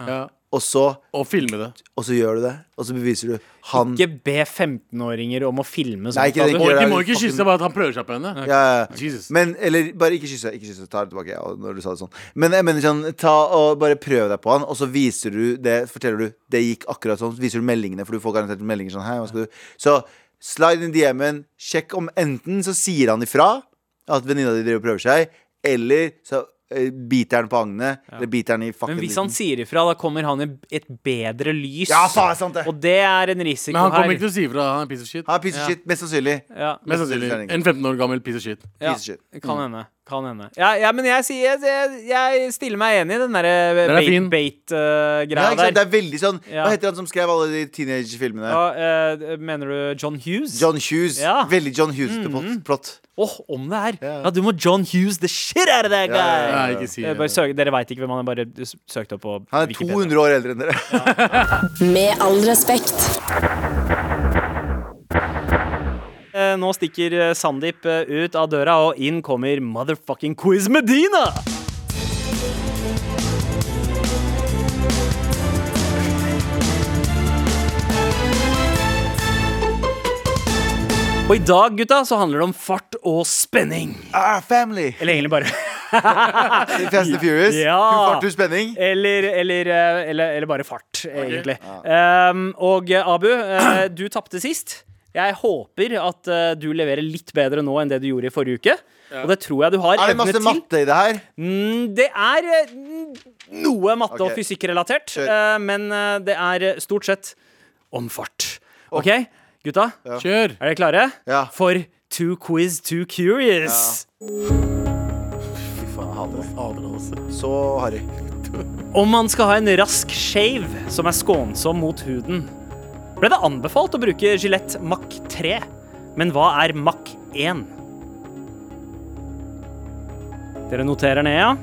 Ja.
Og så,
Og filme det.
og så gjør du det. Og så beviser du han
Ikke be 15-åringer om å filme sånt.
Nei, ikke det, ikke
de må ikke
fucking-
kysse, bare at han prøver seg på henne.
ja, ja, ja.
Jesus.
Men, eller bare ikke kysse. Ikke kysse, ta det tilbake ja, når du sa det sånn. Men jeg mener sånn, ta og bare prøv deg på han, og så viser du det, forteller du det gikk akkurat sånn. Så viser du meldingene, for du får garantert meldinger sånn Hei, hva skal du Så slide in DM-en, sjekk om enten så sier han ifra at venninna di driver og prøver seg, eller så biter han på agnet, eller biter han i fucking
Men hvis han sier ifra, da kommer han i et bedre lys.
Ja, faen, er sant det!
Og det er en risiko her.
Men han
her.
kommer ikke til å si ifra. Han er piece of shit.
Han er piece of
Ja.
shit, mest sannsynlig.
Ja,
Mest sannsynlig. En 15 år gammel piece of shit.
ja,
Piece of shit.
kan hende. Kan hende. Ja, ja, men jeg, sier, jeg, jeg stiller meg enig i den derre
bait-greia fin.
bait-bait-greia
Ja? Det er veldig sånn
Ja.
Hva heter han som skrev alle de teenage-filmene?
Ja, eh, mener du John Hughes?
John Hughes.
Ja.
Veldig John Hughes-plott.
Åh, om det er!
Ja.
Ja, du må John Hughes the shit out of that guy!
Ja, ja,
si
Eh, søk, dere veit ikke hvem han er, bare søkt opp på
Han er 200 år eldre enn dere.
Med all respekt.
Eh, Nå stikker eh, Sandeep eh, ut av døra, og inn kommer motherfucking Quiz Medina! Og i dag, gutta, så handler det om fart og spenning.
Ah, family!
Eller egentlig bare
Fast and Furious.
Ja.
Fart, og spenning.
Eller, eller, eller, eller bare fart, egentlig. Um, og Abu, du tapte sist. Jeg håper at uh, du leverer litt bedre nå enn det du gjorde i forrige uke. Og det tror jeg du har
Er det masse matte i det her?
Mm, det er eh, mm, noe matte og fysikkrelatert, eh, men uh, det er stort sett om fart. OK, gutta?
Kjør!
Er dere klare?
Ja.
For Two Quiz Too Curious.
Fy faen, jeg hater det.
Fader, også.
Så harry.
Om man skal ha en rask shave som er skånsom mot huden, ble det anbefalt å bruke Gillette Mac 3. Men hva er Mac 1? Dere noterer ned, ja?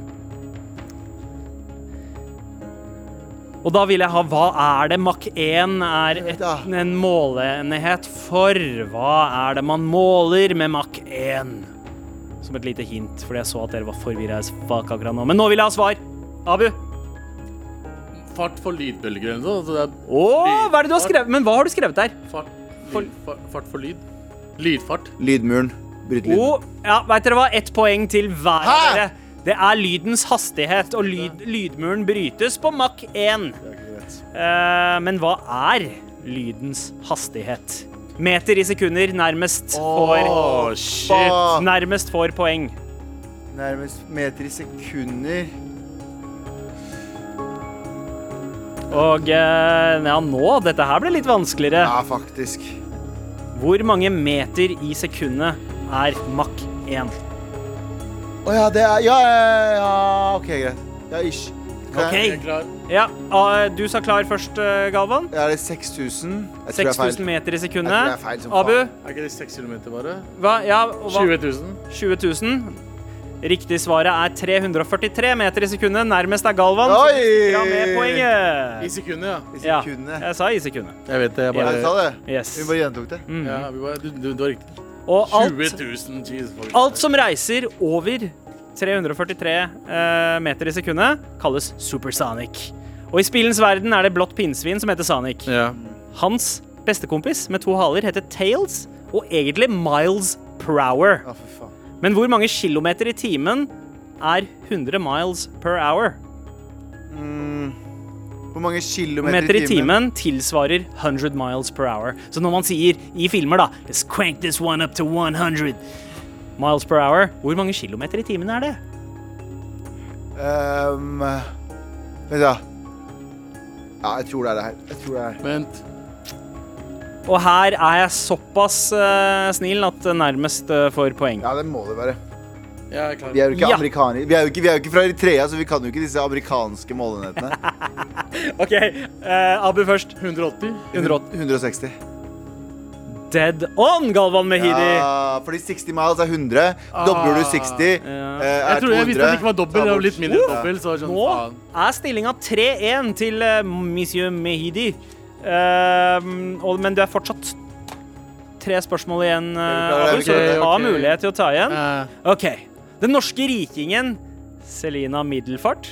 Og da vil jeg ha hva er det Mac 1 er et, en måleenhet for? Hva er det man måler med Mac 1? Som et lite hint, fordi jeg så at dere var forvirra as fuck akkurat nå. Men nå vil jeg ha svar. Abu.
Fart for lydbølger eller noe. sånt.
Å, hva er det du har skrevet? Men hva har du skrevet der?
fart, lyd, fart, fart for lyd. Lydfart.
Lydmuren. Bryt lyden.
Oh, ja, vet dere hva? Ett poeng til hver av dere. Det er lydens hastighet, og lyd, lydmuren brytes på Mach 1. Uh, men hva er lydens hastighet? Meter i sekunder nærmest får
Åh, shit.
Nærmest får poeng.
Nærmest meter i sekunder.
Og eh, ja, nå Dette her ble litt vanskeligere.
Ja, faktisk.
Hvor mange meter i sekundet er Mach 1?
Å ja, det er Ja, ja, ja OK, greit. Ja, ish.
OK. Ja, ah, du sa klar først, eh, Galvan.
Ja, det er 6000. Jeg tror det er feil.
6000 meter i sekundet.
feil som
Abu.
Er ikke det 6 km bare?
hva? Ja, hva?
20 000.
20 000. Riktig svaret er 343 meter i sekundet. Nærmest er Galvan.
Oi!
av med
I
poenget.
sekundet, ja.
I
Ja, jeg sa i sekundet.
Jeg vet det. Jeg bare
ja, sa det.
Yes.
Vi bare gjentok det.
Mm.
Ja, vi bare, du, du, du var riktig.
Og
20 000. Jesus,
alt som reiser over 343 eh, meter i sekundet, kalles supersonic. Og i spillens verden er det blått pinnsvin som heter Sonic.
Ja.
Hans bestekompis med to haler heter Tails, og egentlig Miles Prower.
Ja, for faen.
Men hvor mange kilometer i timen er 100 miles per hour?
Mm. Hvor mange kilometer
i timen tilsvarer 100 miles per hour. Så når man sier i filmer, da Let's crank this one up to 100 miles per hour. Hvor mange kilometer i timen er det?
Um, Vent, da. Ja, jeg tror det er det her. Jeg tror det er
Vent.
Og her er jeg såpass uh, snill at det nærmest uh, får poeng.
Ja, det må det være. Vi er jo ikke
Ja.
amerikanere. Vi er jo ikke, vi er jo ikke fra Eritrea, så vi kan jo ikke disse amerikanske målenhetene.
OK, Uh, Abu først.
180.
180.
160.
Dead on, Galvan Mehidi.
Ja, fordi 60 miles er 100. Dobler du 60,
Ja.
er
Jeg tror jeg visste at det ikke var dobbelt. Det var litt mindre dobbelt. Så sånn,
Nå
faen.
er stillinga 3-1 til monsieur Mehidi. Ehm, og, men det er fortsatt tre spørsmål igjen, eh,
du?
Abu, så du har mulighet til å ta igjen. OK. Den norske rikingen Selina Middelfart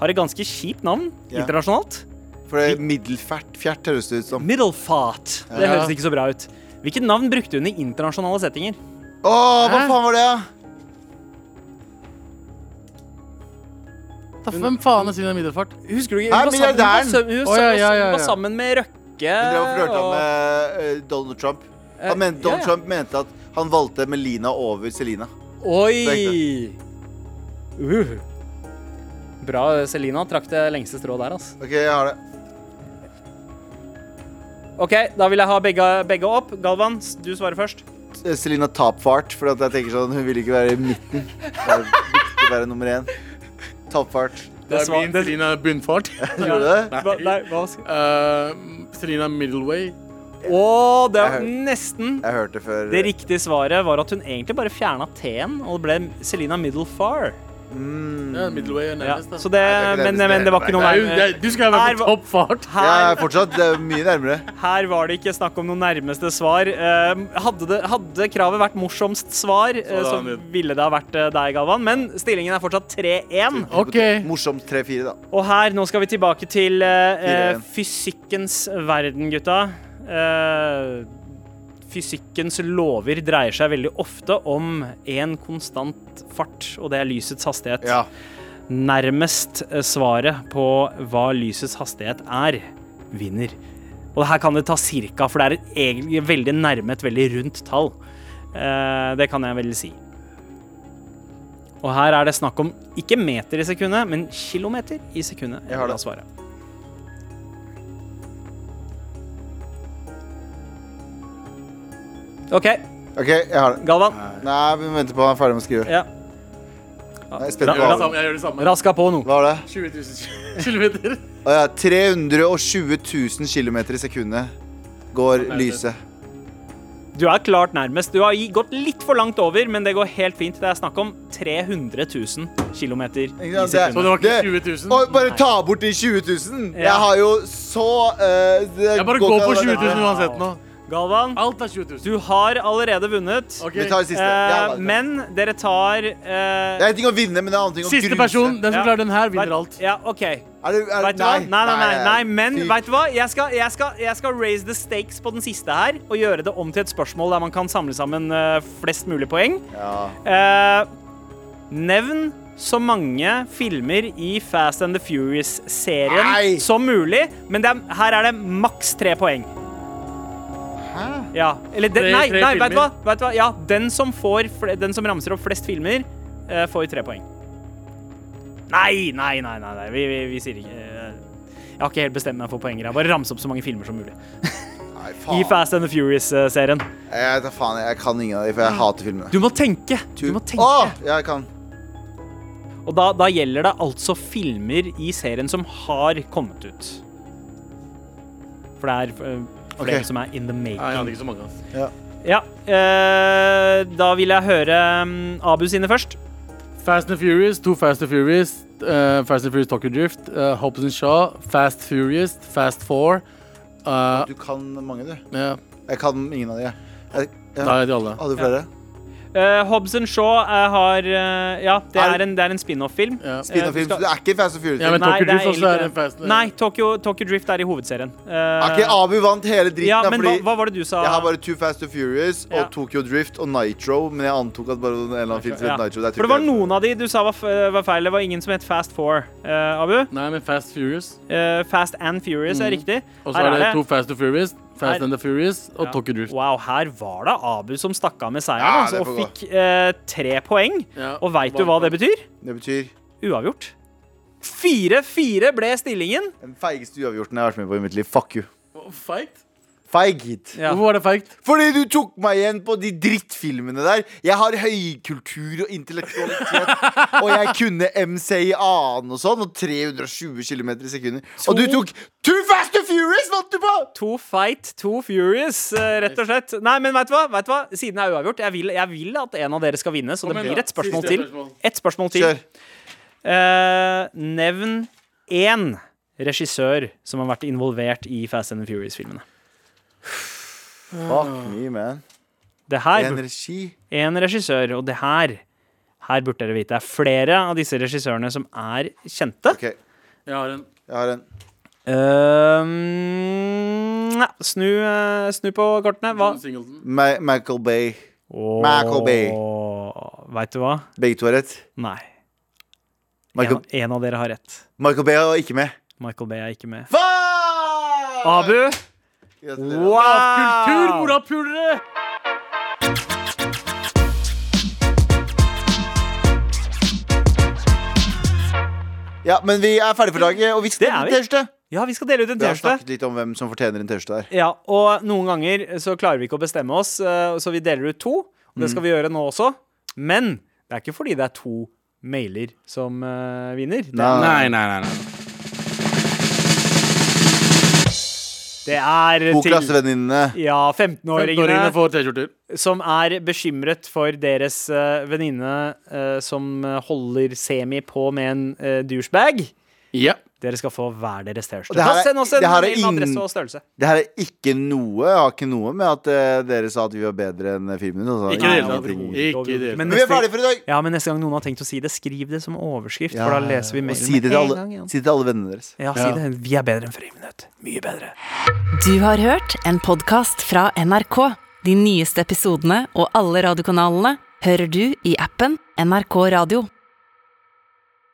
har et ganske kjipt navn internasjonalt.
For det er middelfert fjert høres det ut som.
Middelfart. Det høres ikke så bra ut. Hvilket navn brukte hun i internasjonale settinger?
Å, hva faen var det, da?
hvem faen er Sina Middelfart?
Husker du ikke?
Hæ,
Hun var sammen- hun var sø- hun
Å, ja, ja, ja,
var sammen med Røkke.
Hun drev og flørta
og-
med eh, Donald Trump.
Eh,
Han mente, Donald
ja.
Trump mente at han valgte Melina over Selina.
Oi! Uh. Bra, Selina trakk det lengste strået der, altså.
OK, jeg har det.
OK, da vil jeg ha begge, begge opp. Galvan, s- du svarer først.
Eh, Selina Tapfart, for at jeg tenker sånn hun vil ikke være i midten. Det er viktig å være nummer én. Tapfart.
Det er min
det-
Selina Bunnfart.
Gjorde du det?
Nei. nei, hva skal
Uh, Selina Middleway.
Å, det
Jeg
nesten.
Jeg hørte før
Det riktige svaret var at hun egentlig bare fjerna T-en, og det ble Selina Middlefar.
Mm.
Ja, Middleway er
Ja,
nærmest, da.
så det,
Nei, det er ikke
men,
nærmest,
men det var ikke noe
er
nærmere.
det er- Du skal jo være på
toppfart!
topp fart.
Jeg er
Her,
fortsatt det er mye nærmere.
her var det ikke snakk om noe nærmeste svar. Eh, hadde, det, hadde kravet vært morsomst svar, eh,
Så
så
da-
ville det ha vært eh, deg, Galvan. Men stillingen er fortsatt 3-1.
OK.
Morsomt 3-4, da.
Og her, nå skal vi tilbake til eh, eh,
4-1.
fysikkens verden, gutta. Eh, fysikkens lover dreier seg veldig ofte om én konstant fart, og det er lysets hastighet.
Ja.
Nærmest eh, svaret på hva lysets hastighet er, vinner. Og her kan det ta cirka, for det er et egentlig veldig nærme et veldig rundt tall. Eh, det kan jeg vel si. Og her er det snakk om ikke meter i sekundet, men kilometer i sekundet.
Jeg har det.
svaret. OK,
OK, jeg har det.
Galvan.
Nei, vi må vente på han er ferdig med å skrive.
Ja.
Jeg er spent på
gjør
hva
det samme. Jeg gjør det samme.
Raska på nå.
Hva var det?
20 000 kilometer.
Å ja, 320 000 km i sekundet går lyset.
Du er klart nærmest. Du har gi- gått litt for langt over, men det går helt fint. Det er snakk om 300 000 km i
Ikke sant?
Så det var ikke 20 000?
Og bare ta bort de 20 000!
Ja.
Jeg har jo så eh, det
Jeg bare
går
går på 20 000 uansett nå.
Galvan,
Alt er 20 000.
du har allerede vunnet.
Ok.
Vi tar siste.
Eh,
Ja,
men dere tar
Det
eh,
er en ting å vinne, men det er en annen ting å
Siste
gruse.
person, den som
Ja.
klarer den her, vinner alt.
Ja, OK.
Er det, er,
Vet du hva? Nei, nei, nei, nei, men
Fy.
vet du hva? Jeg skal, jeg, skal, jeg skal raise the stakes på den siste her og gjøre det om til et spørsmål der man kan samle sammen eh, flest mulig poeng.
Ja.
Eh, nevn så mange filmer i Fast and the Furious-serien
Nei!
som mulig, men det er, her er det maks tre poeng.
Hæ?
Ja, eller den, nei, nei vet du hva? Vet du hva? Ja, den som, får, den som ramser opp flest filmer, uh, får tre poeng. Nei, nei, nei, nei, nei. Vi, vi, vi sier ikke uh, Jeg har ikke helt bestemt meg for poenger. Jeg bare ramse opp så mange filmer som mulig.
Nei,
I. Fast and the Furious-serien.
Jeg, tar faen, jeg kan ingen av dem, for jeg hater filmene.
Du må tenke! Du må tenke.
Åh, jeg kan.
Og da, da gjelder det altså filmer i serien som har kommet ut. For det er øh, flere som er in the
Nei, jeg hadde
making.
ikke så mange. Ja.
Ja, øh, da vil jeg høre um, Abu sine først.
Fast and Furious, to Fast and Furious, uh, Fast and Furious Tokyo Drift, uh, Hobbs and Shaw, Fast Furious, Fast Four. Uh,
Du kan mange, du.
ja,
Jeg kan ingen av de. jeg. Jeg,
da er de alle.
Hadde du flere?
Uh, Hobbs and Shaw uh, har uh, Ja, det
Er-
er en, det er en spin-off-film.
Ja.
Spin-off-film.
skal-
Det er ikke Fast and Furious.
Ja, men Tokyo Drift også er en Fast
Nei, Tokyo, Tokyo Drift er i hovedserien. Uh,
Er ikke Abu vant hele dritten?
ja, men
fordi
hva var det du sa?
jeg har bare Two Fast and Furious
Ja.
og Tokyo Drift og Nitro, men jeg antok at bare en eller annen film het
Ja.
Nitro. Det er
For det var noen av de du sa var, var feil. Det var ingen som het Fast Four. Uh, Abu?
Nei, men Fast Furious.
Uh, Fast and Furious er riktig.
Og så er
er
det
det-
to Fast and Furious, Fast and the Furious og
Ja.
Tokyo Drift.
Wow, her var det Abu som stakk av med seieren
Ja,
altså, og fikk eh, tre poeng.
Ja.
Og veit du hva det betyr?
Det betyr
Uavgjort. 4-4 ble stillingen.
den feigeste uavgjorten jeg har vært med på i mitt liv. Fuck you.
Feigt?
Feig hit.
Ja.
Hvorfor var det feigt?
Fordi du tok meg igjen på de drittfilmene der. Jeg har høykultur og intellektualitet. og jeg kunne MC-an og sånn, og 320 km i sekundet. Og du tok Too Fast and Furious vant du på!
To fight, to furious, eh, rett og slett. Nei, men veit du hva? Vet du hva? Siden det er uavgjort, jeg vil, jeg vil at en av dere skal vinne, så
Kom
det blir et spørsmål til. Et spørsmål til.
Kjør.
Eh, nevn én regissør som har vært involvert i Fast and Furious-filmene.
Fuck me, man.
Det her
En regi.
En regissør, og det her Her burde dere vite. Det er flere av disse regissørene som er kjente.
OK,
Jeg har en.
jeg har en.
Ehm, ja, snu, eh, snu på kortene. Hva?
John Singleton.
Ma Michael Bay. Michael Bay.
Veit du hva?
Begge to har rett.
Nei.
Michael,
En, en av dere har rett.
Michael Bay var ikke med.
Michael Bay er ikke med.
Fuck!
Abu!
Gratulerer.
Kultur,
Wow!
morapulere!
Ja, men vi er ferdige for dagen, og vi skal
Det er
til
vi.
T-skjorte.
Ja, vi skal dele ut en
Vi har
T-skjorte.
snakket litt om hvem som fortjener en T-skjorte her.
Ja, og noen ganger så klarer vi ikke å bestemme oss, eh, så vi deler ut to. Og det
Mm.
skal vi gjøre nå også. Men det er ikke fordi det er to mailer som eh, vinner. Det,
Nei.
Nei, nei, nei. nei.
Det er til
klassevenninnene.
ja,
15-åringene
15-åringene
får T-skjorter.
som er bekymret for deres uh, venninne uh, som holder semi på med en uh, douchebag.
Ja.
Dere skal få hver deres T-skjorte. Send oss en
det
mail adresse og størrelse.
Det her er ikke noe Jeg har ikke noe med at uh, dere sa at vi var bedre enn filmen. Altså.
Ikke det hele Ikke det
Men
Men vi er
neste-
ferdige for i dag.
Ja, men neste gang noen har tenkt å si det, skriv det som overskrift,
Ja,
for da leser vi mailen
si det
med
til
en
alle,
gang. igjen.
si det til alle vennene deres.
Ja, si
Ja.
det. Vi er bedre enn Friminutt. Mye bedre.
Du har hørt en podkast fra NRK. De nyeste episodene og alle radiokanalene hører du i appen NRK Radio.